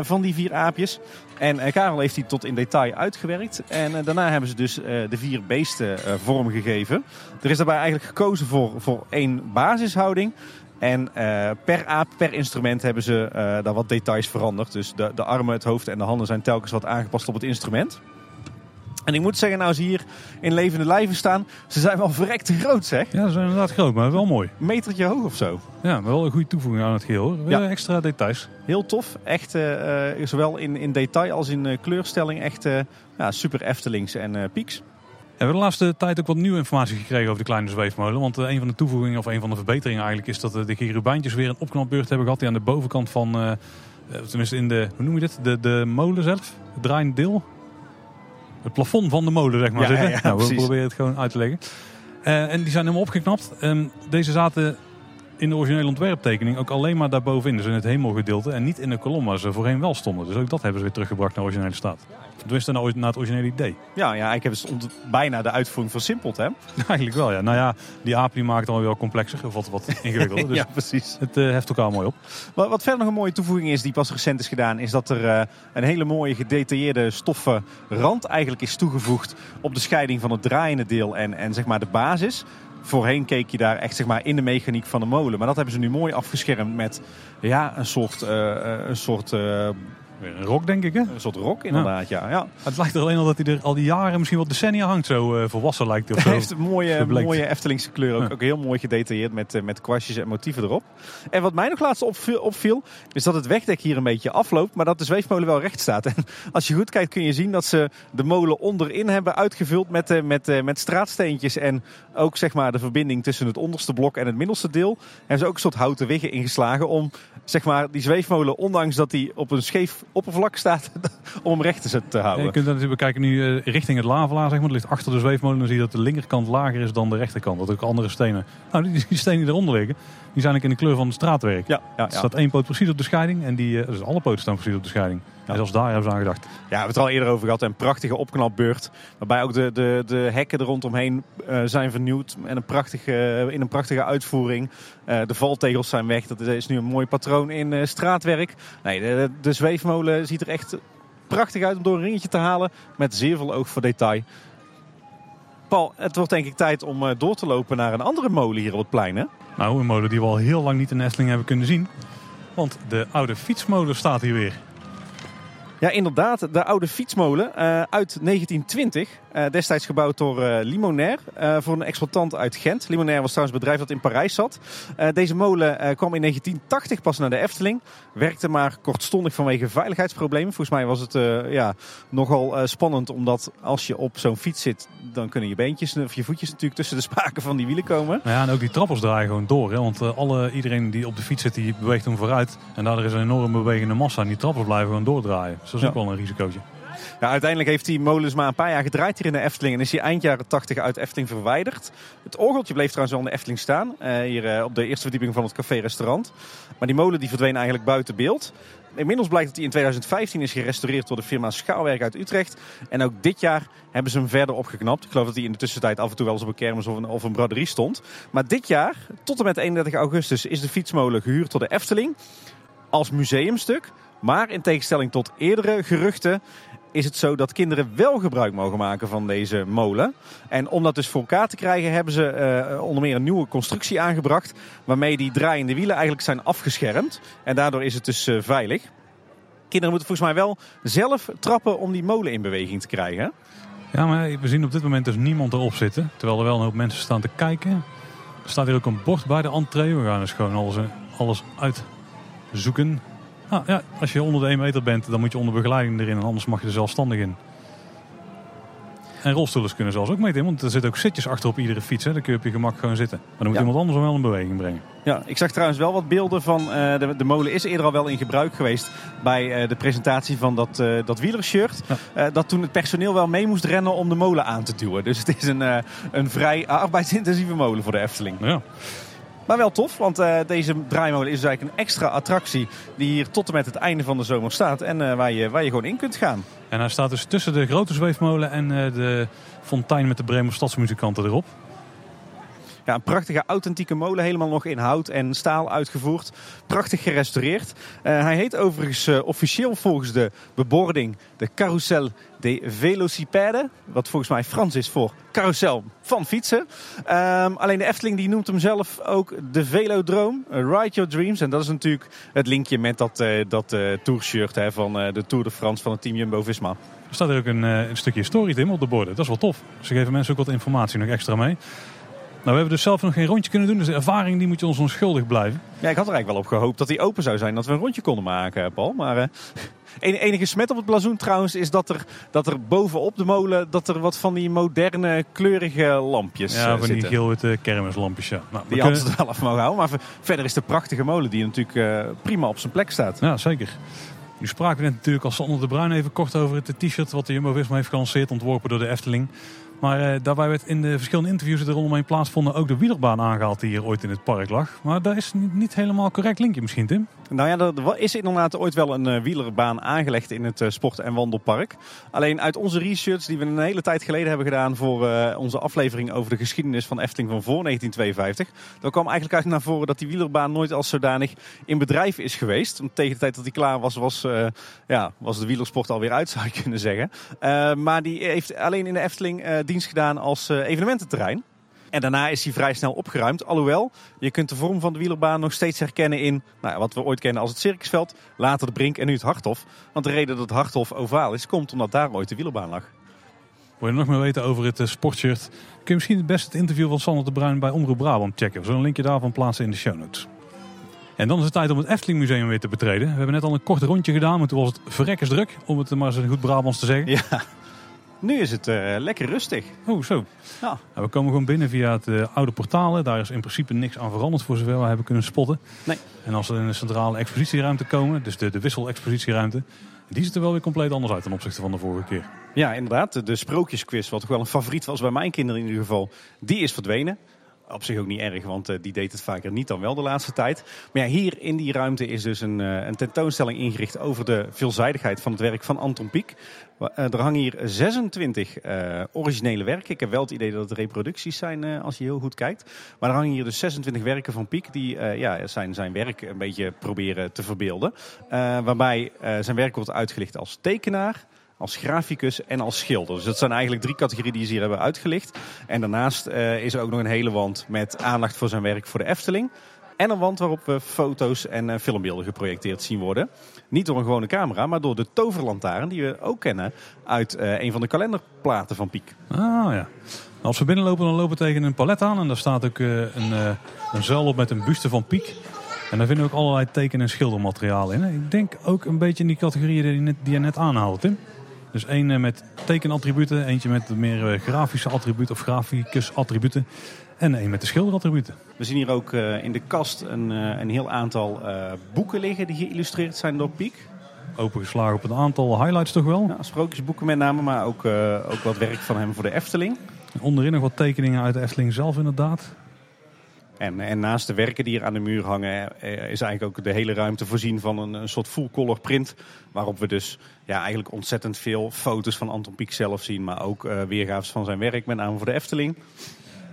van die vier aapjes. En Karel heeft die tot in detail uitgewerkt. En daarna hebben ze dus de vier beesten vormgegeven. Er is daarbij eigenlijk gekozen voor, voor één basishouding. En eh, per aap, per instrument hebben ze eh, daar wat details veranderd. Dus de, de armen, het hoofd en de handen zijn telkens wat aangepast op het instrument. En ik moet zeggen, nou ze hier in levende lijven staan, ze zijn wel verrekte groot zeg. Ja, ze zijn inderdaad groot, maar wel mooi. Een metertje hoog of zo. Ja, maar wel een goede toevoeging aan het geheel. hoor. Ja. extra details. Heel tof. Echt, eh, eh, zowel in, in detail als in eh, kleurstelling, echt eh, ja, super Eftelings en eh Pieks. We hebben de laatste tijd ook wat nieuwe informatie gekregen over de kleine zweefmolen. Want eh, een van de toevoegingen, of een van de verbeteringen eigenlijk, is dat eh, de cherubijntjes weer een opknapbeurt hebben gehad. Die aan de bovenkant van, eh, tenminste in de, hoe noem je dit? De, de molen zelf, het draaiende deel. Het plafond van de molen, zeg maar. Ja, zitten. ja, nou, we precies. proberen het gewoon uit te leggen. En die zijn helemaal opgeknapt. Ehm, deze zaten in de originele ontwerptekening ook alleen maar daarbovenin, dus in het hemelgedeelte. En niet in de kolom waar ze voorheen wel stonden. Dus ook dat hebben ze weer teruggebracht naar de originele staat. Tenminste, naar, naar het originele idee. Ja, ja, ik heb het stond bijna de uitvoering versimpeld, hè? Eigenlijk wel, ja. Nou ja, die aap die maakt het alweer wel complexer of wat, wat ingewikkelder. Dus ja, precies. het eh, heft elkaar mooi op. Wat, wat verder nog een mooie toevoeging is, die pas recent is gedaan, is dat er eh, een hele mooie gedetailleerde stoffen rand eigenlijk is toegevoegd op de scheiding van het draaiende deel en, en zeg maar de basis. Voorheen keek je daar echt zeg maar, in de mechaniek van de molen. Maar dat hebben ze nu mooi afgeschermd met ja, een soort, eh, een soort, eh, Weer een rok, denk ik, hè? een soort rok inderdaad. Ja. Ja. Het lijkt er alleen al dat hij er al die jaren, misschien wel decennia hangt. Zo eh, volwassen lijkt hij of Hij zo. heeft een mooie, Verbleekt. mooie Eftelingse kleur. Ook, Ja. ook heel mooi gedetailleerd met, eh, met kwastjes en motieven erop. En wat mij nog laatst opviel, opviel, is dat het wegdek hier een beetje afloopt. Maar dat de zweefmolen wel recht staat. En als je goed kijkt kun je zien dat ze de molen onderin hebben uitgevuld met, eh, met, eh, met straatsteentjes. En ook zeg maar de verbinding tussen het onderste blok en het middelste deel. Hebben ze ook een soort houten wiggen ingeslagen om zeg maar, die zweefmolen, ondanks dat die op een scheef oppervlak staat, om hem recht te zetten te Ja, houden. je kunt dat natuurlijk bekijken nu eh, richting het lavelaar, zeg maar. Dat ligt achter de zweefmolen. Dan zie je dat de linkerkant lager is dan de rechterkant. Dat ook andere stenen. Nou, die, die stenen die eronder liggen, die zijn ook in de kleur van het straatwerk. Ja, ja, Er ja. staat één poot precies op de scheiding. En die, eh, dus alle poten staan precies op de scheiding. En zelfs daar hebben ze aan gedacht. Ja, we hebben het er al eerder over gehad. Een prachtige opknapbeurt. Waarbij ook de, de, de hekken er rondomheen eh, zijn vernieuwd. En een prachtige, in een prachtige uitvoering. De valtegels zijn weg. Dat is nu een mooi patroon in straatwerk. Nee, de, de zweefmolen ziet er echt prachtig uit om door een ringetje te halen. Met zeer veel oog voor detail. Paul, het wordt denk ik tijd om eh, door te lopen naar een andere molen hier op het plein. Hè? Nou, een molen die we al heel lang niet in Nestling hebben kunnen zien. Want de oude fietsmolen staat hier weer. Ja, inderdaad. De oude fietsmolen eh, uit 1920. Eh, destijds gebouwd door eh, Limonair eh, voor een exploitant uit Gent. Limonair was trouwens een bedrijf dat in Parijs zat. Deze molen kwam in 1980 pas naar de Efteling. Werkte maar kortstondig vanwege veiligheidsproblemen. Volgens mij was het ja, nogal spannend. Omdat als je op zo'n fiets zit, dan kunnen je beentjes of je voetjes natuurlijk tussen de spaken van die wielen komen. Ja, en ook die trappers draaien gewoon door. Hè? Want alle, iedereen die op de fiets zit, die beweegt hem vooruit. En daardoor is een enorm bewegende massa. En die trappers blijven gewoon doordraaien. Dus dat is Ja. ook wel een risicootje. Ja, uiteindelijk heeft die molens maar een paar jaar gedraaid hier in de Efteling. En is hij eind jaren 80 uit Efteling verwijderd. Het orgeltje bleef trouwens wel in de Efteling staan. eh, hier eh, op de eerste verdieping van het café-restaurant. Maar die molen die verdween eigenlijk buiten beeld. Inmiddels blijkt dat hij in 2015 is gerestaureerd door de firma Schouwwerk uit Utrecht. En ook dit jaar hebben ze hem verder opgeknapt. Ik geloof dat hij in de tussentijd af en toe wel eens op een kermis of een, of een braderie stond. Maar dit jaar, tot en met 31 augustus, is de fietsmolen gehuurd door de Efteling. Als museumstuk. Maar in tegenstelling tot eerdere geruchten is het zo dat kinderen wel gebruik mogen maken van deze molen. En om dat dus voor elkaar te krijgen hebben ze eh, onder meer een nieuwe constructie aangebracht. Waarmee die draaiende wielen eigenlijk zijn afgeschermd. En daardoor is het dus eh, veilig. Kinderen moeten volgens mij wel zelf trappen om die molen in beweging te krijgen. Ja, maar we zien op dit moment dus niemand erop zitten. Terwijl er wel een hoop mensen staan te kijken. Er staat hier ook een bord bij de entree. We gaan dus gewoon alles, alles uitzoeken. Ah, ja, als je onder de 1 meter bent, dan moet je onder begeleiding erin. En anders mag je er zelfstandig in. En rolstoelers kunnen zelfs ook mee in, want er zitten ook zitjes achter op iedere fiets. Hè. Dan kun je op je gemak gewoon zitten. Maar dan moet Ja. iemand anders hem wel in beweging brengen. Ja, ik zag trouwens wel wat beelden van. eh, de, de molen is eerder al wel in gebruik geweest. bij eh, de presentatie van dat, eh dat wielershirt. Dat toen het personeel wel mee moest rennen om de molen aan te duwen. Dus het is een, een vrij arbeidsintensieve molen voor de Efteling. Ja. Maar wel tof, want eh, deze draaimolen is eigenlijk een extra attractie. die hier tot en met het einde van de zomer staat. en eh, waar, je, waar je gewoon in kunt gaan. En hij staat dus tussen de grote zweefmolen en eh, de fontein met de Bremer stadsmuzikanten erop. Ja, een prachtige authentieke molen, helemaal nog in hout en staal uitgevoerd. Prachtig gerestaureerd. Eh, hij heet overigens eh, officieel volgens de bebording de Carousel des Velocipèdes. Wat volgens mij Frans is voor carousel van fietsen. Ehm, alleen de Efteling die noemt hem zelf ook de Velodroom. eh, Ride Your Dreams. En dat is natuurlijk het linkje met dat, eh dat eh, tourshirt hè, van de Tour de France van het team Jumbo-Visma. Er staat er ook een, een stukje historie Tim, op de borden. Dat is wel tof. Ze geven mensen ook wat informatie nog extra mee. Nou, we hebben dus zelf nog geen rondje kunnen doen. Dus de ervaring die moet je ons onschuldig blijven. Ja, ik had er eigenlijk wel op gehoopt dat hij open zou zijn. Dat we een rondje konden maken, Paul. Maar en- enige smet op het blazoen trouwens is dat er, dat er bovenop de molen... dat er wat van die moderne kleurige lampjes Ja, eh, van die geel-witte kermislampjes. Ja. Nou, Die hadden ze er wel af mogen houden. Maar ver- verder is de prachtige molen die natuurlijk eh, prima op zijn plek staat. Ja, zeker. Nu spraken we net natuurlijk als Sander de Bruin even kort over het t-shirt wat de Jumbo-Visma heeft gelanceerd, ontworpen door de Efteling. Maar eh, daarbij werd in de verschillende interviews die er rondomheen plaatsvonden ook de wielerbaan aangehaald die hier ooit in het park lag. Maar dat is niet, niet helemaal correct linkje misschien, Tim. Nou ja, er is inderdaad ooit wel een eh, wielerbaan aangelegd in het eh, sport- en wandelpark. Alleen uit onze research die we een hele tijd geleden hebben gedaan voor onze aflevering over de geschiedenis van Efteling van voor 1952. Dan kwam eigenlijk uit naar voren dat die wielerbaan nooit als zodanig in bedrijf is geweest. Want tegen de tijd dat die klaar was, was, ja, was de wielersport alweer uit zou je kunnen zeggen. Maar die heeft alleen in de Efteling dienst gedaan als eh, evenemententerrein. En daarna is hij vrij snel opgeruimd. Alhoewel, je kunt de vorm van de wielerbaan nog steeds herkennen in nou, ja, wat we ooit kennen als het circusveld. Later de Brink en nu het Harthof. Want de reden dat het Harthof ovaal is, komt omdat daar ooit de wielerbaan lag. Wil je nog meer weten over het eh, sportshirt? Kun je misschien het beste het interview van Sander de Bruin bij Omroep Brabant checken. We zullen een linkje daarvan plaatsen in de show notes. En dan is het tijd om het Efteling Museum weer te betreden. We hebben net al een kort rondje gedaan, maar toen was het verrekkersdruk. Om het maar eens goed Brabants te zeggen. Ja, nu is het eh, lekker rustig. Oh, zo. Ja. Nou, we komen gewoon binnen via het eh, oude portalen. Daar is in principe niks aan veranderd voor zover we hebben kunnen spotten. Nee. En als we in de centrale expositieruimte komen, dus de, de wissel-expositieruimte, die ziet er wel weer compleet anders uit ten opzichte van de vorige keer. Ja, inderdaad. De sprookjesquiz, wat toch wel een favoriet was bij mijn kinderen in ieder geval, die is verdwenen. Op zich ook niet erg, want eh, die deed het vaker niet dan wel de laatste tijd. Maar ja, hier in die ruimte is dus een, eh, een tentoonstelling ingericht over de veelzijdigheid van het werk van Anton Pieck. Eh, er hangen hier 26 eh, originele werken. Ik heb wel het idee dat het reproducties zijn als je heel goed kijkt. Maar er hangen hier dus 26 werken van Pieck die ja, zijn, zijn werk een beetje proberen te verbeelden. Waarbij zijn werk wordt uitgelicht als tekenaar, als graficus en als schilder. Dus dat zijn eigenlijk drie categorieën die ze hier hebben uitgelicht. En daarnaast eh, is er ook nog een hele wand met aandacht voor zijn werk voor de Efteling. En een wand waarop we foto's en eh, filmbeelden geprojecteerd zien worden. Niet door een gewone camera, maar door de toverlantaarn die we ook kennen uit eh, een van de kalenderplaten van Piek. Ah ja. Als we binnenlopen, dan lopen we tegen een palet aan. En daar staat ook een, een zuil op met een buste van Piek. En daar vinden we ook allerlei teken- en schildermateriaal in. Ik denk ook een beetje in die categorieën die je net, aanhaalde, Tim. Dus één eh, met tekenattributen, eentje met meer eh, grafische attributen of graficus attributen. En één met de schilderattributen. We zien hier ook eh, in de kast een, een heel aantal boeken liggen die geïllustreerd zijn door Piek. Opengeslagen op een aantal highlights toch wel. Ja, sprookjesboeken met name, maar ook, ook wat werk van hem voor de Efteling. En onderin nog wat tekeningen uit de Efteling zelf inderdaad. En, en naast de werken die hier aan de muur hangen, eh, is eigenlijk ook de hele ruimte voorzien van een, een soort full-color print. Waarop we dus ja, eigenlijk ontzettend veel foto's van Anton Pieck zelf zien, maar ook eh weergaves van zijn werk, met name voor de Efteling.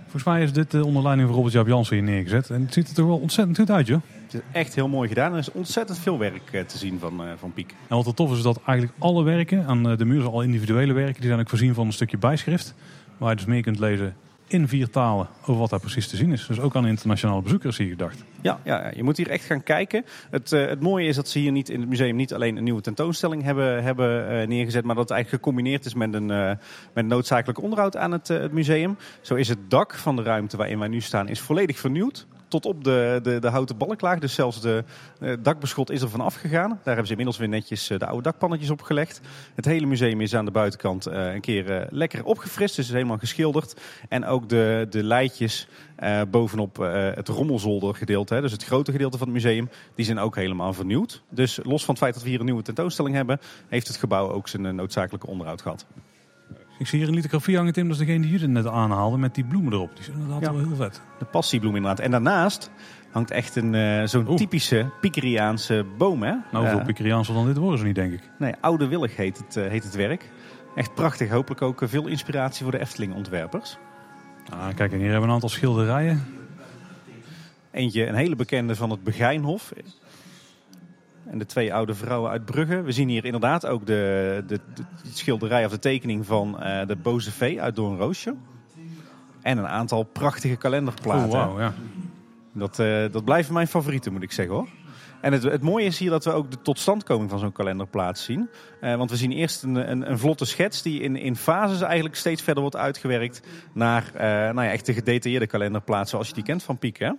Volgens mij is dit de onder leiding van Robert Jaap Jansen hier neergezet. En het ziet er toch wel ontzettend goed uit, joh. Het is echt heel mooi gedaan. Er is ontzettend veel werk eh, te zien van, eh, van Piek. En wat er tof is, is dat eigenlijk alle werken aan eh, de muur, al individuele werken, die zijn ook voorzien van een stukje bijschrift. Waar je dus meer kunt lezen in vier talen over wat daar precies te zien is. Dus ook aan internationale bezoekers hier gedacht. Ja, ja, je moet hier echt gaan kijken. Het, eh, het mooie is dat ze hier niet in het museum niet alleen een nieuwe tentoonstelling hebben, hebben eh, neergezet, maar dat het eigenlijk gecombineerd is met een eh, met noodzakelijk onderhoud aan het, het museum. Zo is het dak van de ruimte waarin wij nu staan is volledig vernieuwd. Tot op de, de, de houten balklaag. Dus zelfs de eh, dakbeschot is er van afgegaan. Daar hebben ze inmiddels weer netjes eh, de oude dakpannetjes opgelegd. Het hele museum is aan de buitenkant eh, een keer lekker opgefrist. Dus is helemaal geschilderd. En ook de, de leidjes bovenop het rommelzoldergedeelte, dus het grote gedeelte van het museum, die zijn ook helemaal vernieuwd. Dus los van het feit dat we hier een nieuwe tentoonstelling hebben, heeft het gebouw ook zijn noodzakelijke onderhoud gehad. Ik zie hier een lithografie hangen, Tim. Dat is degene die jullie net aanhaalde met die bloemen erop. Die is inderdaad Ja. wel heel vet. De passiebloem inderdaad. En daarnaast hangt echt een eh, zo'n Oeh. typische Pikeriaanse boom. Hè? Nou, hoeveel Pikeriaanse dan dit worden ze niet, denk ik. nee, Oude Willig heet het, eh, heet het werk. Echt prachtig. Hopelijk ook veel inspiratie voor de Efteling-ontwerpers. Ah, kijk, en hier hebben we een aantal schilderijen. Eentje, een hele bekende van het Begijnhof. En de twee oude vrouwen uit Brugge. We zien hier inderdaad ook de, de, de schilderij of de tekening van eh, de Boze Vee uit Doornroosje. En een aantal prachtige kalenderplaten. Oh, ja. Dat, eh, dat blijven mijn favorieten, moet ik zeggen hoor. En het, het mooie is hier dat we ook de totstandkoming van zo'n kalenderplaat zien. Eh, want we zien eerst een, een, een vlotte schets die in, in fases eigenlijk steeds verder wordt uitgewerkt naar eh, nou ja, echt de gedetailleerde kalenderplaat zoals je die kent van Piek. Hè?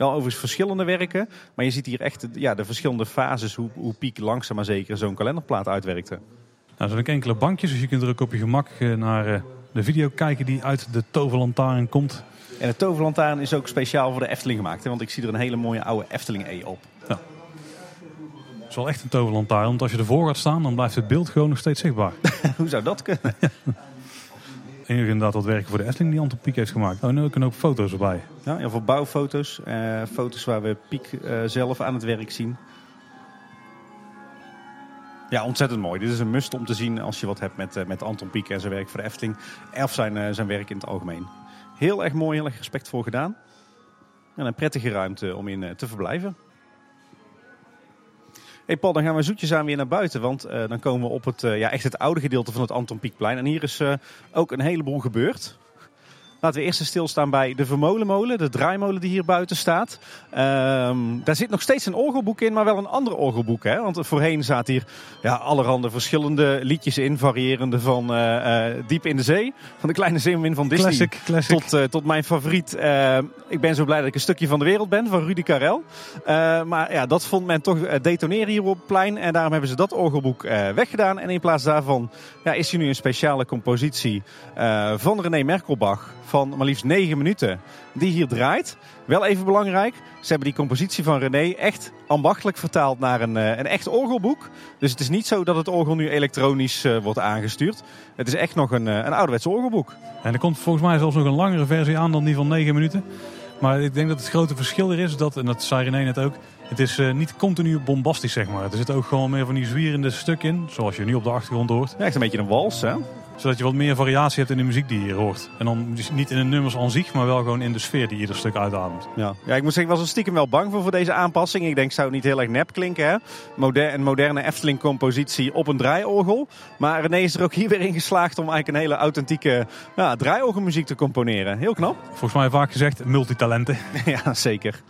Wel overigens verschillende werken, maar je ziet hier echt ja, de verschillende fases hoe, hoe Piek langzaam maar zeker zo'n kalenderplaat uitwerkte. Nou, er zijn ook enkele bankjes, dus je kunt er ook op je gemak eh, naar eh, de video kijken die uit de toverlantaarn komt. En de toverlantaarn is ook speciaal voor de Efteling gemaakt. Hè? Want ik zie er een hele mooie oude Efteling E op. Het is wel echt een toverlantaarn, want als je ervoor gaat staan, dan blijft het beeld gewoon nog steeds zichtbaar. hoe zou dat kunnen? En inderdaad wat werken voor de Efteling die Anton Pieck heeft gemaakt. Oh, en er kunnen ook foto's erbij. Ja, heel veel bouwfoto's. eh, foto's waar we Piek eh, zelf aan het werk zien. Ja, ontzettend mooi. Dit is een must om te zien als je wat hebt met, eh, met Anton Pieck en zijn werk voor de Efteling. Of zijn, zijn werk in het algemeen. Heel erg mooi, heel erg respectvol gedaan. En een prettige ruimte om in te verblijven. Hey Paul, dan gaan we zoetjes aan weer naar buiten. Want eh, dan komen we op het, eh, ja, echt het oude gedeelte van het Anton Pieckplein. En hier is eh, ook een heleboel gebeurd. Laten we eerst eens stilstaan bij de Vermolenmolen, de draaimolen die hier buiten staat. Ehm, daar zit nog steeds een orgelboek in, maar wel een ander orgelboek. Hè? Want voorheen zaten hier ja, allerhande verschillende liedjes in, variërende van eh, eh, Diep in de Zee, van de kleine zeemermin van Disney. Classic, classic. Tot, eh, tot mijn favoriet. ik ben zo blij dat ik een stukje van de wereld ben, van Rudy Karel. Maar ja, dat vond men toch detoneren hier op het plein. En daarom hebben ze dat orgelboek weggedaan. En in plaats daarvan ja, is hier nu een speciale compositie van René Merkelbach. Van maar liefst 9 minuten. Die hier draait. Wel even belangrijk. Ze hebben die compositie van René echt ambachtelijk vertaald naar een, eh, een echt orgelboek. Dus het is niet zo dat het orgel nu elektronisch eh, wordt aangestuurd. Het is echt nog een, eh, een ouderwets orgelboek. En er komt volgens mij zelfs nog een langere versie aan dan die van 9 minuten. Maar ik denk dat het grote verschil er is, dat, en dat zei René net ook, het is niet continu bombastisch zeg maar. Er zit ook gewoon meer van die zwierende stuk in, zoals je nu op de achtergrond hoort. Ja, echt een beetje een wals, hè? Zodat je wat meer variatie hebt in de muziek die je hier hoort. En dan dus niet in de nummers aan zich, maar wel gewoon in de sfeer die ieder stuk uitademt. Ja. ja, ik moet zeggen, ik was er stiekem wel bang voor voor deze aanpassing. Ik denk, zou het niet heel erg nep klinken, hè? Moder een moderne Efteling-compositie op een draaiorgel. Maar René is er ook hier weer in geslaagd om eigenlijk een hele authentieke ja, draaiorgelmuziek te componeren. Heel knap. Volgens mij vaak gezegd multitalenten. ja, zeker.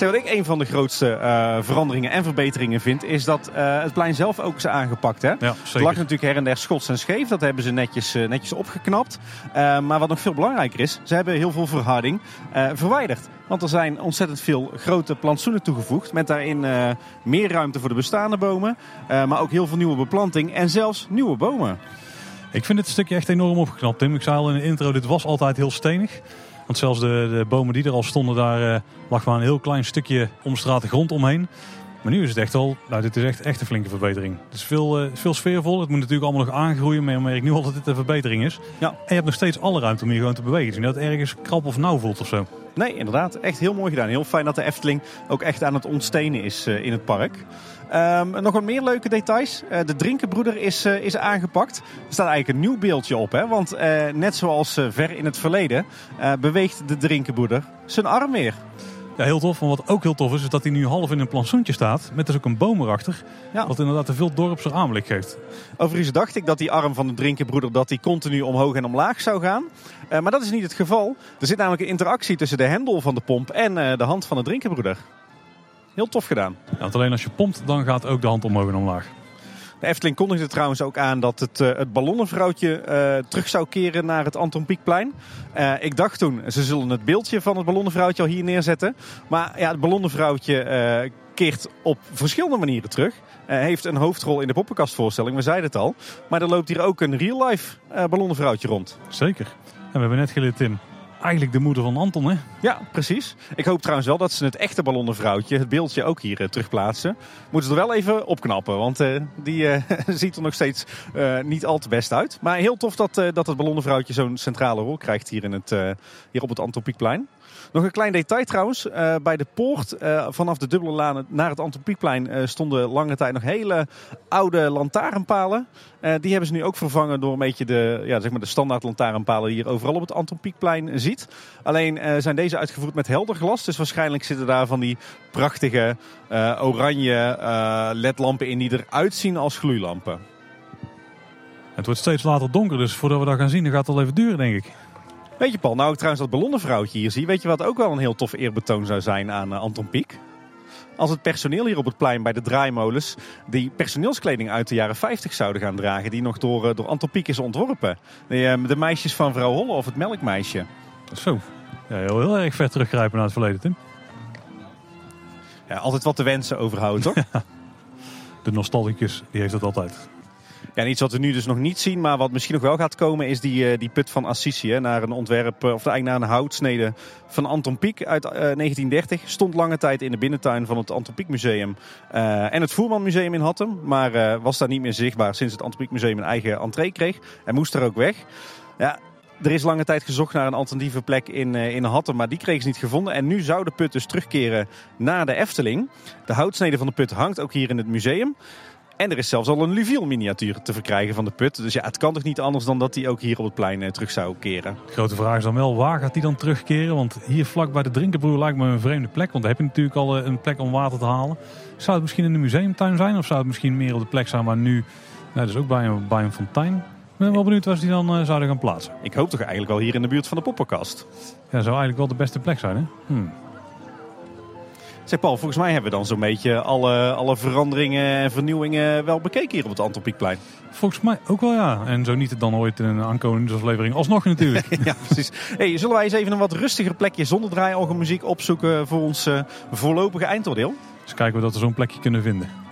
Zeg, wat ik een van de grootste eh, veranderingen en verbeteringen vind, is dat eh, het plein zelf ook is aangepakt. Hè? Ja, Het lag natuurlijk her en der schots en scheef. Dat hebben ze netjes, eh, netjes opgeknapt. Maar wat nog veel belangrijker is, ze hebben heel veel verharding verwijderd. Want er zijn ontzettend veel grote plantsoenen toegevoegd. Met daarin meer ruimte voor de bestaande bomen. maar ook heel veel nieuwe beplanting en zelfs nieuwe bomen. Ik vind dit stukje echt enorm opgeknapt, Tim. Ik zei al in de intro, dit was altijd heel stenig. Want zelfs de, de bomen die er al stonden, daar eh, lag maar een heel klein stukje omstraten grond omheen. Maar nu is het echt al, nou dit is echt, echt een flinke verbetering. Het is veel, eh, veel sfeervol. Het moet natuurlijk allemaal nog aangroeien, maar je merkt nu al dat dit een verbetering is. Ja. En je hebt nog steeds alle ruimte om hier gewoon te bewegen. Dus niet dat het ergens krap of nauw voelt of zo. Nee, inderdaad. Echt heel mooi gedaan. Heel fijn dat de Efteling ook echt aan het ontstenen is eh, in het park. Ehm, nog wat meer leuke details. Eh, de drinkenbroeder is, eh, is aangepakt. Er staat eigenlijk een nieuw beeldje op. Hè? Want eh, net zoals ver in het verleden beweegt de drinkenbroeder zijn arm weer. Ja, heel tof. Maar wat ook heel tof is, is dat hij nu half in een plantsoentje staat. Met dus ook een boom erachter. Ja. Wat inderdaad een veel dorpser aanblik geeft. Overigens dacht ik dat die arm van de drinkenbroeder dat die continu omhoog en omlaag zou gaan. Maar dat is niet het geval. Er zit namelijk een interactie tussen de hendel van de pomp en de hand van de drinkenbroeder. Heel tof gedaan. Ja, want alleen als je pompt, dan gaat ook de hand omhoog en omlaag. De Efteling kondigde trouwens ook aan dat het, eh, het ballonnenvrouwtje eh, terug zou keren naar het Anton Pieckplein. Eh, ik dacht toen, ze zullen het beeldje van het ballonnenvrouwtje al hier neerzetten. Maar ja, het ballonnenvrouwtje keert op verschillende manieren terug. Heeft een hoofdrol in de poppenkastvoorstelling, we zeiden het al. Maar er loopt hier ook een real-life ballonnenvrouwtje rond. Zeker. En we hebben net geleerd, Tim. Eigenlijk de moeder van Anton, hè? Ja, precies. Ik hoop trouwens wel dat ze het echte ballonnenvrouwtje, het beeldje, ook hier eh, terugplaatsen. Moeten ze er wel even opknappen, want eh, die eh, ziet er nog steeds niet al te best uit. Maar heel tof dat, dat het ballonnenvrouwtje zo'n centrale rol krijgt hier, in het, hier op het Anton Pieckplein. Nog een klein detail trouwens. eh, bij de poort eh, vanaf de dubbele laan naar het Anton Pieckplein eh, stonden lange tijd nog hele oude lantaarnpalen. Die hebben ze nu ook vervangen door een beetje de, ja, zeg maar de standaard lantaarnpalen die je overal op het Anton Pieckplein ziet. Alleen zijn deze uitgevoerd met helder glas. Dus waarschijnlijk zitten daar van die prachtige oranje ledlampen in die eruit zien als gloeilampen. Het wordt steeds later donker, dus voordat we dat gaan zien, gaat het al even duren, denk ik. Weet je Paul, nou ik trouwens dat ballonnenvrouwtje hier zie. Weet je wat ook wel een heel tof eerbetoon zou zijn aan eh, Anton Pieck? Als het personeel hier op het plein bij de draaimolens die personeelskleding uit de jaren 50 zouden gaan dragen. Die nog door, eh, door Anton Pieck is ontworpen. De, eh, de meisjes van vrouw Holle of het melkmeisje. Zo. Ja, heel, heel erg ver teruggrijpen naar het verleden, Tim. Ja, altijd wat te wensen overhouden, toch? De nostalgicus, die heeft het altijd. En iets wat we nu dus nog niet zien, maar wat misschien nog wel gaat komen, is die, eh, die put van Assisi. Hè, naar een ontwerp, eh, of eigenlijk naar een houtsnede van Anton Pieck uit eh, 1930. Stond lange tijd in de binnentuin van het Anton Pieck Museum eh, en het Voerman Museum in Hattem. Maar eh, was daar niet meer zichtbaar sinds het Anton Pieck Museum een eigen entree kreeg. En moest er ook weg. Ja, er is lange tijd gezocht naar een alternatieve plek in, eh, in Hattem, maar die kregen ze niet gevonden. En nu zou de put dus terugkeren naar de Efteling. De houtsnede van de put hangt ook hier in het museum. En er is zelfs al een Luviel miniatuur te verkrijgen van de put. Dus ja, het kan toch niet anders dan dat die ook hier op het plein eh, terug zou keren. De grote vraag is dan wel, waar gaat die dan terugkeren? Want hier vlak bij de drinkenbroer lijkt me een vreemde plek. Want daar heb je natuurlijk al eh, een plek om water te halen. Zou het misschien in de museumtuin zijn? Of zou het misschien meer op de plek zijn waar nu... Nou, dus ook bij een, bij een fontein. Ik ben wel benieuwd waar ze die dan eh, zouden gaan plaatsen. Ik hoop toch eigenlijk wel hier in de buurt van de poppenkast. Ja, zou eigenlijk wel de beste plek zijn, hè? Hmm. Zeg Paul, volgens mij hebben we dan zo'n beetje alle, alle veranderingen en vernieuwingen wel bekeken hier op het Anton Pieckplein. Volgens mij ook wel, ja. En zo niet het dan ooit in een aankomende nieuwsaflevering. Alsnog natuurlijk. ja, precies. Hey, zullen wij eens even een wat rustiger plekje zonder draaiorgelmuziek opzoeken voor ons eh, voorlopige eindoordeel? Dus kijken we dat we zo'n plekje kunnen vinden.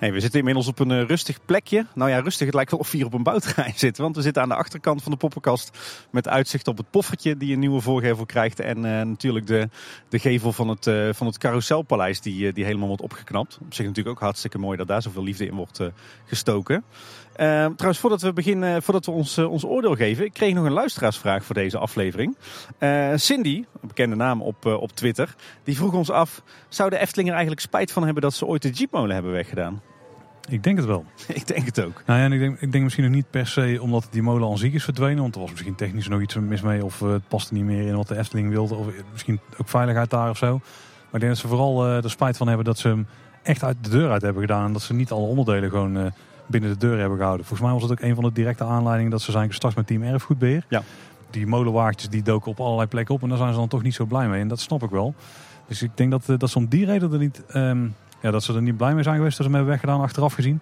Hey, we zitten inmiddels op een eh, rustig plekje. Nou ja, rustig. Het lijkt wel of we hier op een bouwterrein zitten. Want we zitten aan de achterkant van de poppenkast. Met uitzicht op het poffertje die een nieuwe voorgevel krijgt. En eh, natuurlijk de, de gevel van het, eh, van het carouselpaleis die, die helemaal wordt opgeknapt. Op zich natuurlijk ook hartstikke mooi dat daar zoveel liefde in wordt gestoken. Trouwens, voordat we beginnen, voordat we ons, ons oordeel geven. Ik kreeg nog een luisteraarsvraag voor deze aflevering. Cindy, een bekende naam op, op Twitter. Die vroeg ons af, zou de Efteling er eigenlijk spijt van hebben dat ze ooit de jeepmolen hebben weggedaan? Ik denk het wel. Ik denk het ook. Nou ja, en ik denk, ik denk misschien nog niet per se omdat die molen aan zich is verdwenen. Want er was misschien technisch nog iets mis mee. Of eh, het paste niet meer in wat de Efteling wilde. Of misschien ook veiligheid daar of zo. Maar ik denk dat ze vooral eh, er spijt van hebben dat ze hem echt uit de deur uit hebben gedaan. En dat ze niet alle onderdelen gewoon eh, binnen de deur hebben gehouden. Volgens mij was het ook een van de directe aanleidingen dat ze zijn gestart met Team Erfgoedbeheer. Ja. die molenwaartjes die doken op allerlei plekken op. En daar zijn ze dan toch niet zo blij mee. En dat snap ik wel. Dus ik denk dat, eh, dat ze om die reden er niet, ehm, ja, dat ze er niet blij mee zijn geweest dat ze hem hebben weggedaan achteraf gezien.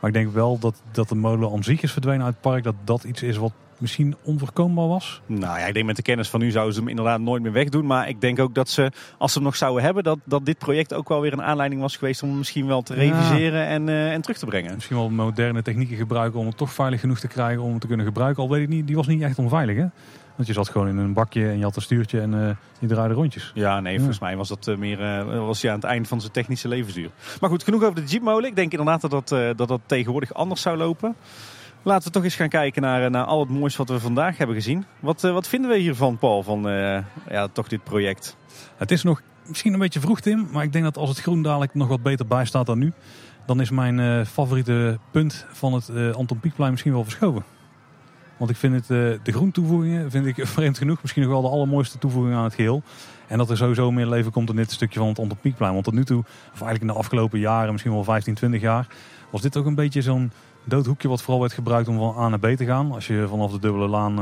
Maar ik denk wel dat, dat de molen aan zich is verdwenen uit het park. Dat dat iets is wat misschien onvoorkombaar was. Nou ja, ik denk met de kennis van nu zouden ze hem inderdaad nooit meer wegdoen. Maar ik denk ook dat ze, als ze hem nog zouden hebben, dat, dat dit project ook wel weer een aanleiding was geweest om hem misschien wel te reviseren en, eh, en terug te brengen. Misschien wel moderne technieken gebruiken om het toch veilig genoeg te krijgen om het te kunnen gebruiken. Al weet ik niet, die was niet echt onveilig hè? Want je zat gewoon in een bakje en je had een stuurtje en uh, je draaide rondjes. Ja, nee, volgens mij was dat uh, meer uh, was ja, aan het eind van zijn technische levensduur. Maar goed, genoeg over de Jeepmolen. Ik denk inderdaad dat dat, dat, dat tegenwoordig anders zou lopen. Laten we toch eens gaan kijken naar, naar al het moois wat we vandaag hebben gezien. Wat, wat vinden we hiervan, Paul, van ja, toch dit project? Het is nog misschien een beetje vroeg, Tim. Maar ik denk dat als het groen dadelijk nog wat beter bij staat dan nu... dan is mijn favoriete punt van het Anton Pieckplein misschien wel verschoven. Want ik vind het, uh, de groentoevoegingen vind ik vreemd genoeg misschien nog wel de allermooiste toevoeging aan het geheel. En dat er sowieso meer leven komt in dit stukje van het Antropiekplein. Want tot nu toe, of eigenlijk in de afgelopen jaren, misschien wel 15, 20 jaar, was dit ook een beetje zo'n doodhoekje wat vooral werd gebruikt om van A naar B te gaan. Als je vanaf de dubbele laan uh,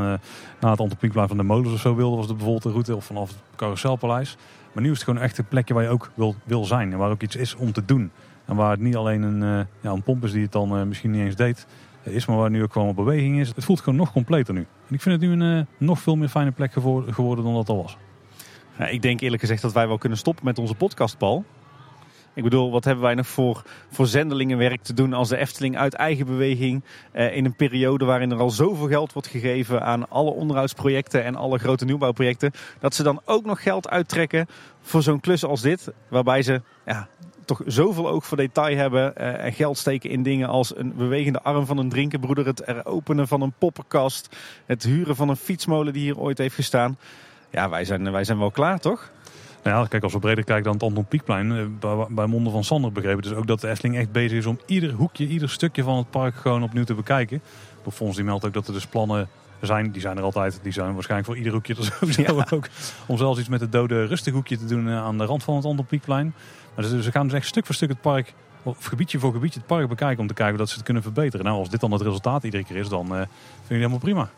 naar het Antropiekplein van de molens of zo wilde, was het bijvoorbeeld de route of vanaf het Carouselpaleis. Maar nu is het gewoon echt een plekje waar je ook wil, wil zijn en waar ook iets is om te doen. En waar het niet alleen een, uh, ja, een pomp is die het dan misschien niet eens deed, is, maar waar nu ook gewoon op beweging is. Het voelt gewoon nog completer nu. En ik vind het nu een uh, nog veel meer fijne plek geworden dan dat al was. Ja, ik denk eerlijk gezegd dat wij wel kunnen stoppen met onze podcast, Paul. Ik bedoel, wat hebben wij nog voor, voor zendelingenwerk te doen als de Efteling uit eigen beweging eh, in een periode waarin er al zoveel geld wordt gegeven aan alle onderhoudsprojecten en alle grote nieuwbouwprojecten, dat ze dan ook nog geld uittrekken voor zo'n klus als dit, waarbij ze ja, toch zoveel oog voor detail hebben uh, en geld steken in dingen als een bewegende arm van een drinkenbroeder, het openen van een poppenkast, het huren van een fietsmolen die hier ooit heeft gestaan. Ja, wij zijn, wij zijn wel klaar, toch? Nou ja, kijk, als we breder kijken dan het Anton Pieckplein, eh, bij, bij monden van Sander begrepen. Dus ook dat de Efteling echt bezig is om ieder hoekje, ieder stukje van het park gewoon opnieuw te bekijken. De Fons die meldt ook dat er dus plannen zijn, die zijn er altijd. Die zijn waarschijnlijk voor ieder hoekje er sowieso ja. ook. Om zelfs iets met het dode rustig hoekje te doen aan de rand van het Anton Pieckplein. Dus, ze gaan dus echt stuk voor stuk het park, of gebiedje voor gebiedje het park bekijken om te kijken dat ze het kunnen verbeteren. Nou, als dit dan het resultaat iedere keer is, dan vind ik het helemaal prima.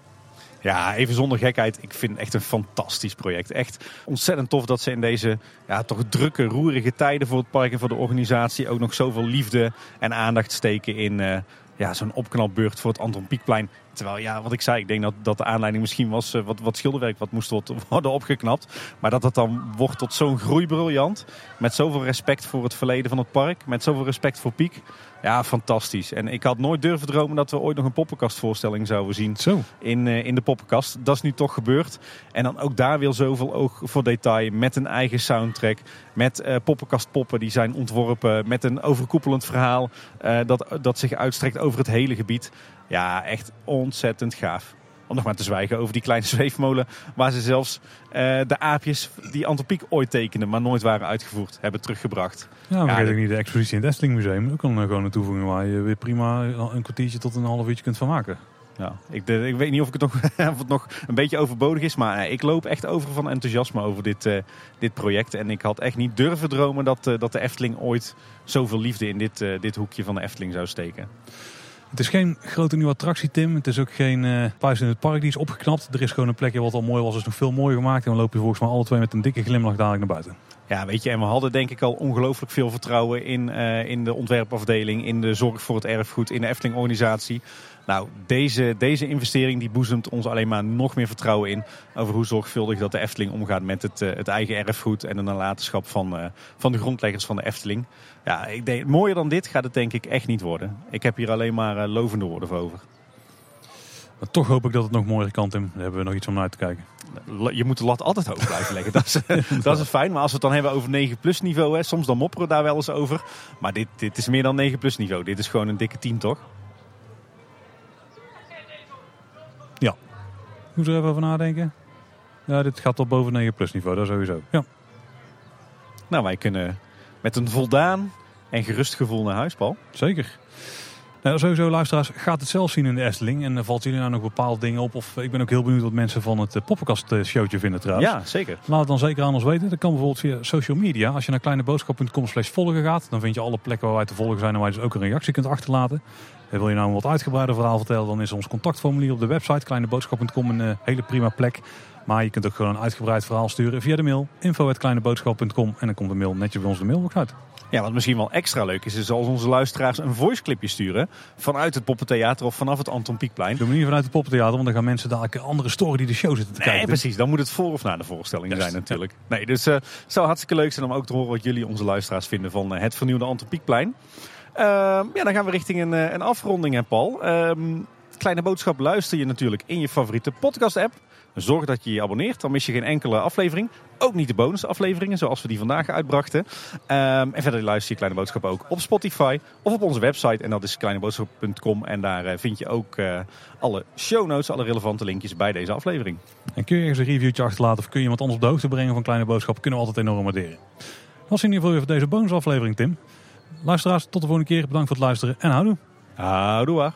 Ja, even zonder gekheid. Ik vind het echt een fantastisch project. Echt ontzettend tof dat ze in deze ja, toch drukke, roerige tijden voor het park en voor de organisatie ook nog zoveel liefde en aandacht steken in uh, ja, zo'n opknapbeurt voor het Anton Pieckplein. Terwijl, ja, wat ik zei, ik denk dat, dat de aanleiding misschien was uh, wat, wat schilderwerk wat moest worden opgeknapt. Maar dat het dan wordt tot zo'n groeibriljant. Met zoveel respect voor het verleden van het park. Met zoveel respect voor Piek. Ja, fantastisch. En ik had nooit durven dromen dat we ooit nog een poppenkastvoorstelling zouden zien Zo. In, uh, in de poppenkast. Dat is nu toch gebeurd. En dan ook daar weer zoveel oog voor detail. Met een eigen soundtrack. Met uh, poppenkastpoppen die zijn ontworpen. Met een overkoepelend verhaal uh, dat, dat zich uitstrekt over het hele gebied. Ja, echt ontzettend gaaf. Om nog maar te zwijgen over die kleine zweefmolen. Waar ze zelfs uh, de aapjes die Antropiek ooit tekenden, maar nooit waren uitgevoerd, hebben teruggebracht. Ja, maar ja, niet de expositie in het Efteling Museum. Ook een, gewoon een toevoeging waar je weer prima een kwartiertje tot een half uurtje kunt van maken. Ja, ik, ik weet niet of, ik het nog, of het nog een beetje overbodig is, maar nee, ik loop echt over van enthousiasme over dit, uh, dit project. En ik had echt niet durven dromen dat, uh, dat de Efteling ooit zoveel liefde in dit, dit hoekje van de Efteling zou steken. Het is geen grote nieuwe attractie, Tim. Het is ook geen uh, in het park die is opgeknapt. Er is gewoon een plekje wat al mooi was, is nog veel mooier gemaakt. En loop je volgens mij alle twee met een dikke glimlach dadelijk naar buiten. Ja, weet je, en we hadden denk ik al ongelooflijk veel vertrouwen in, uh, in de ontwerpafdeling, in de zorg voor het erfgoed, in de Efteling-organisatie. Nou, deze, deze investering die boezemt ons alleen maar nog meer vertrouwen in over hoe zorgvuldig dat de Efteling omgaat met het, uh, het eigen erfgoed en de nalatenschap van, uh, van de grondleggers van de Efteling. Ja, ik denk, mooier dan dit gaat het denk ik echt niet worden. Ik heb hier alleen maar uh, lovende woorden voor over. Maar toch hoop ik dat het nog mooier kan, Tim. Daar hebben we nog iets om naar uit te kijken. Je moet de lat altijd hoog blijven leggen. Dat is, dat is fijn. Maar als we het dan hebben over 9 plus niveau, hè, soms dan mopperen we daar wel eens over. Maar dit, dit is meer dan 9 plus niveau. Dit is gewoon een dikke 10, toch? Ja. Moet er even over nadenken. Ja, dit gaat tot boven 9 plus niveau, dat sowieso. Ja. Nou, wij kunnen met een voldaan en gerust gevoel naar huis, Paul. Zeker. Nou, sowieso, luisteraars, gaat het zelf zien in de Efteling. En valt jullie nou nog bepaalde dingen op? Of ik ben ook heel benieuwd wat mensen van het poppenkast-showtje vinden trouwens. Ja, zeker. Laat het dan zeker aan ons weten. Dat kan bijvoorbeeld via social media. Als je naar kleineboodschap.com slash volgen gaat, dan vind je alle plekken waar wij te volgen zijn en waar je dus ook een reactie kunt achterlaten. En wil je nou een wat uitgebreider verhaal vertellen, dan is ons contactformulier op de website kleineboodschap.com een eh, hele prima plek. Maar je kunt ook gewoon een uitgebreid verhaal sturen via de mail info.kleineboodschap.com en dan komt de mail netjes bij ons de mailbox uit. Ja, wat misschien wel extra leuk is, is als onze luisteraars een voiceclipje sturen vanuit het Poppentheater of vanaf het Anton Pieckplein. Doe niet vanuit het poppentheater, want dan gaan mensen dadelijk andere story die de show zitten te Nee, kijken. precies. Dan moet het voor of na de voorstelling zijn natuurlijk. Nee, dus eh, het zou hartstikke leuk zijn om ook te horen wat jullie, onze luisteraars, vinden van eh, het vernieuwde Anton Pieckplein. Ehm, ja, dan gaan we richting een, eh, een afronding, hè Paul. Ehm, Kleine Boodschap luister je natuurlijk in je favoriete podcast-app. Zorg dat je je abonneert, dan mis je geen enkele aflevering. Ook niet de bonusafleveringen, zoals we die vandaag uitbrachten. Ehm, en verder luister je Kleine Boodschap ook op Spotify of op onze website. En dat is kleineboodschap.com. En daar eh, vind je ook eh, alle show notes, alle relevante linkjes bij deze aflevering. En kun je ergens een reviewtje achterlaten of kun je iemand anders op de hoogte brengen van Kleine Boodschap, kunnen we altijd enorm waarderen. Dat was in ieder geval weer voor deze bonusaflevering, Tim. Luisteraars, tot de volgende keer. Bedankt voor het luisteren en houdoe. Houdoe.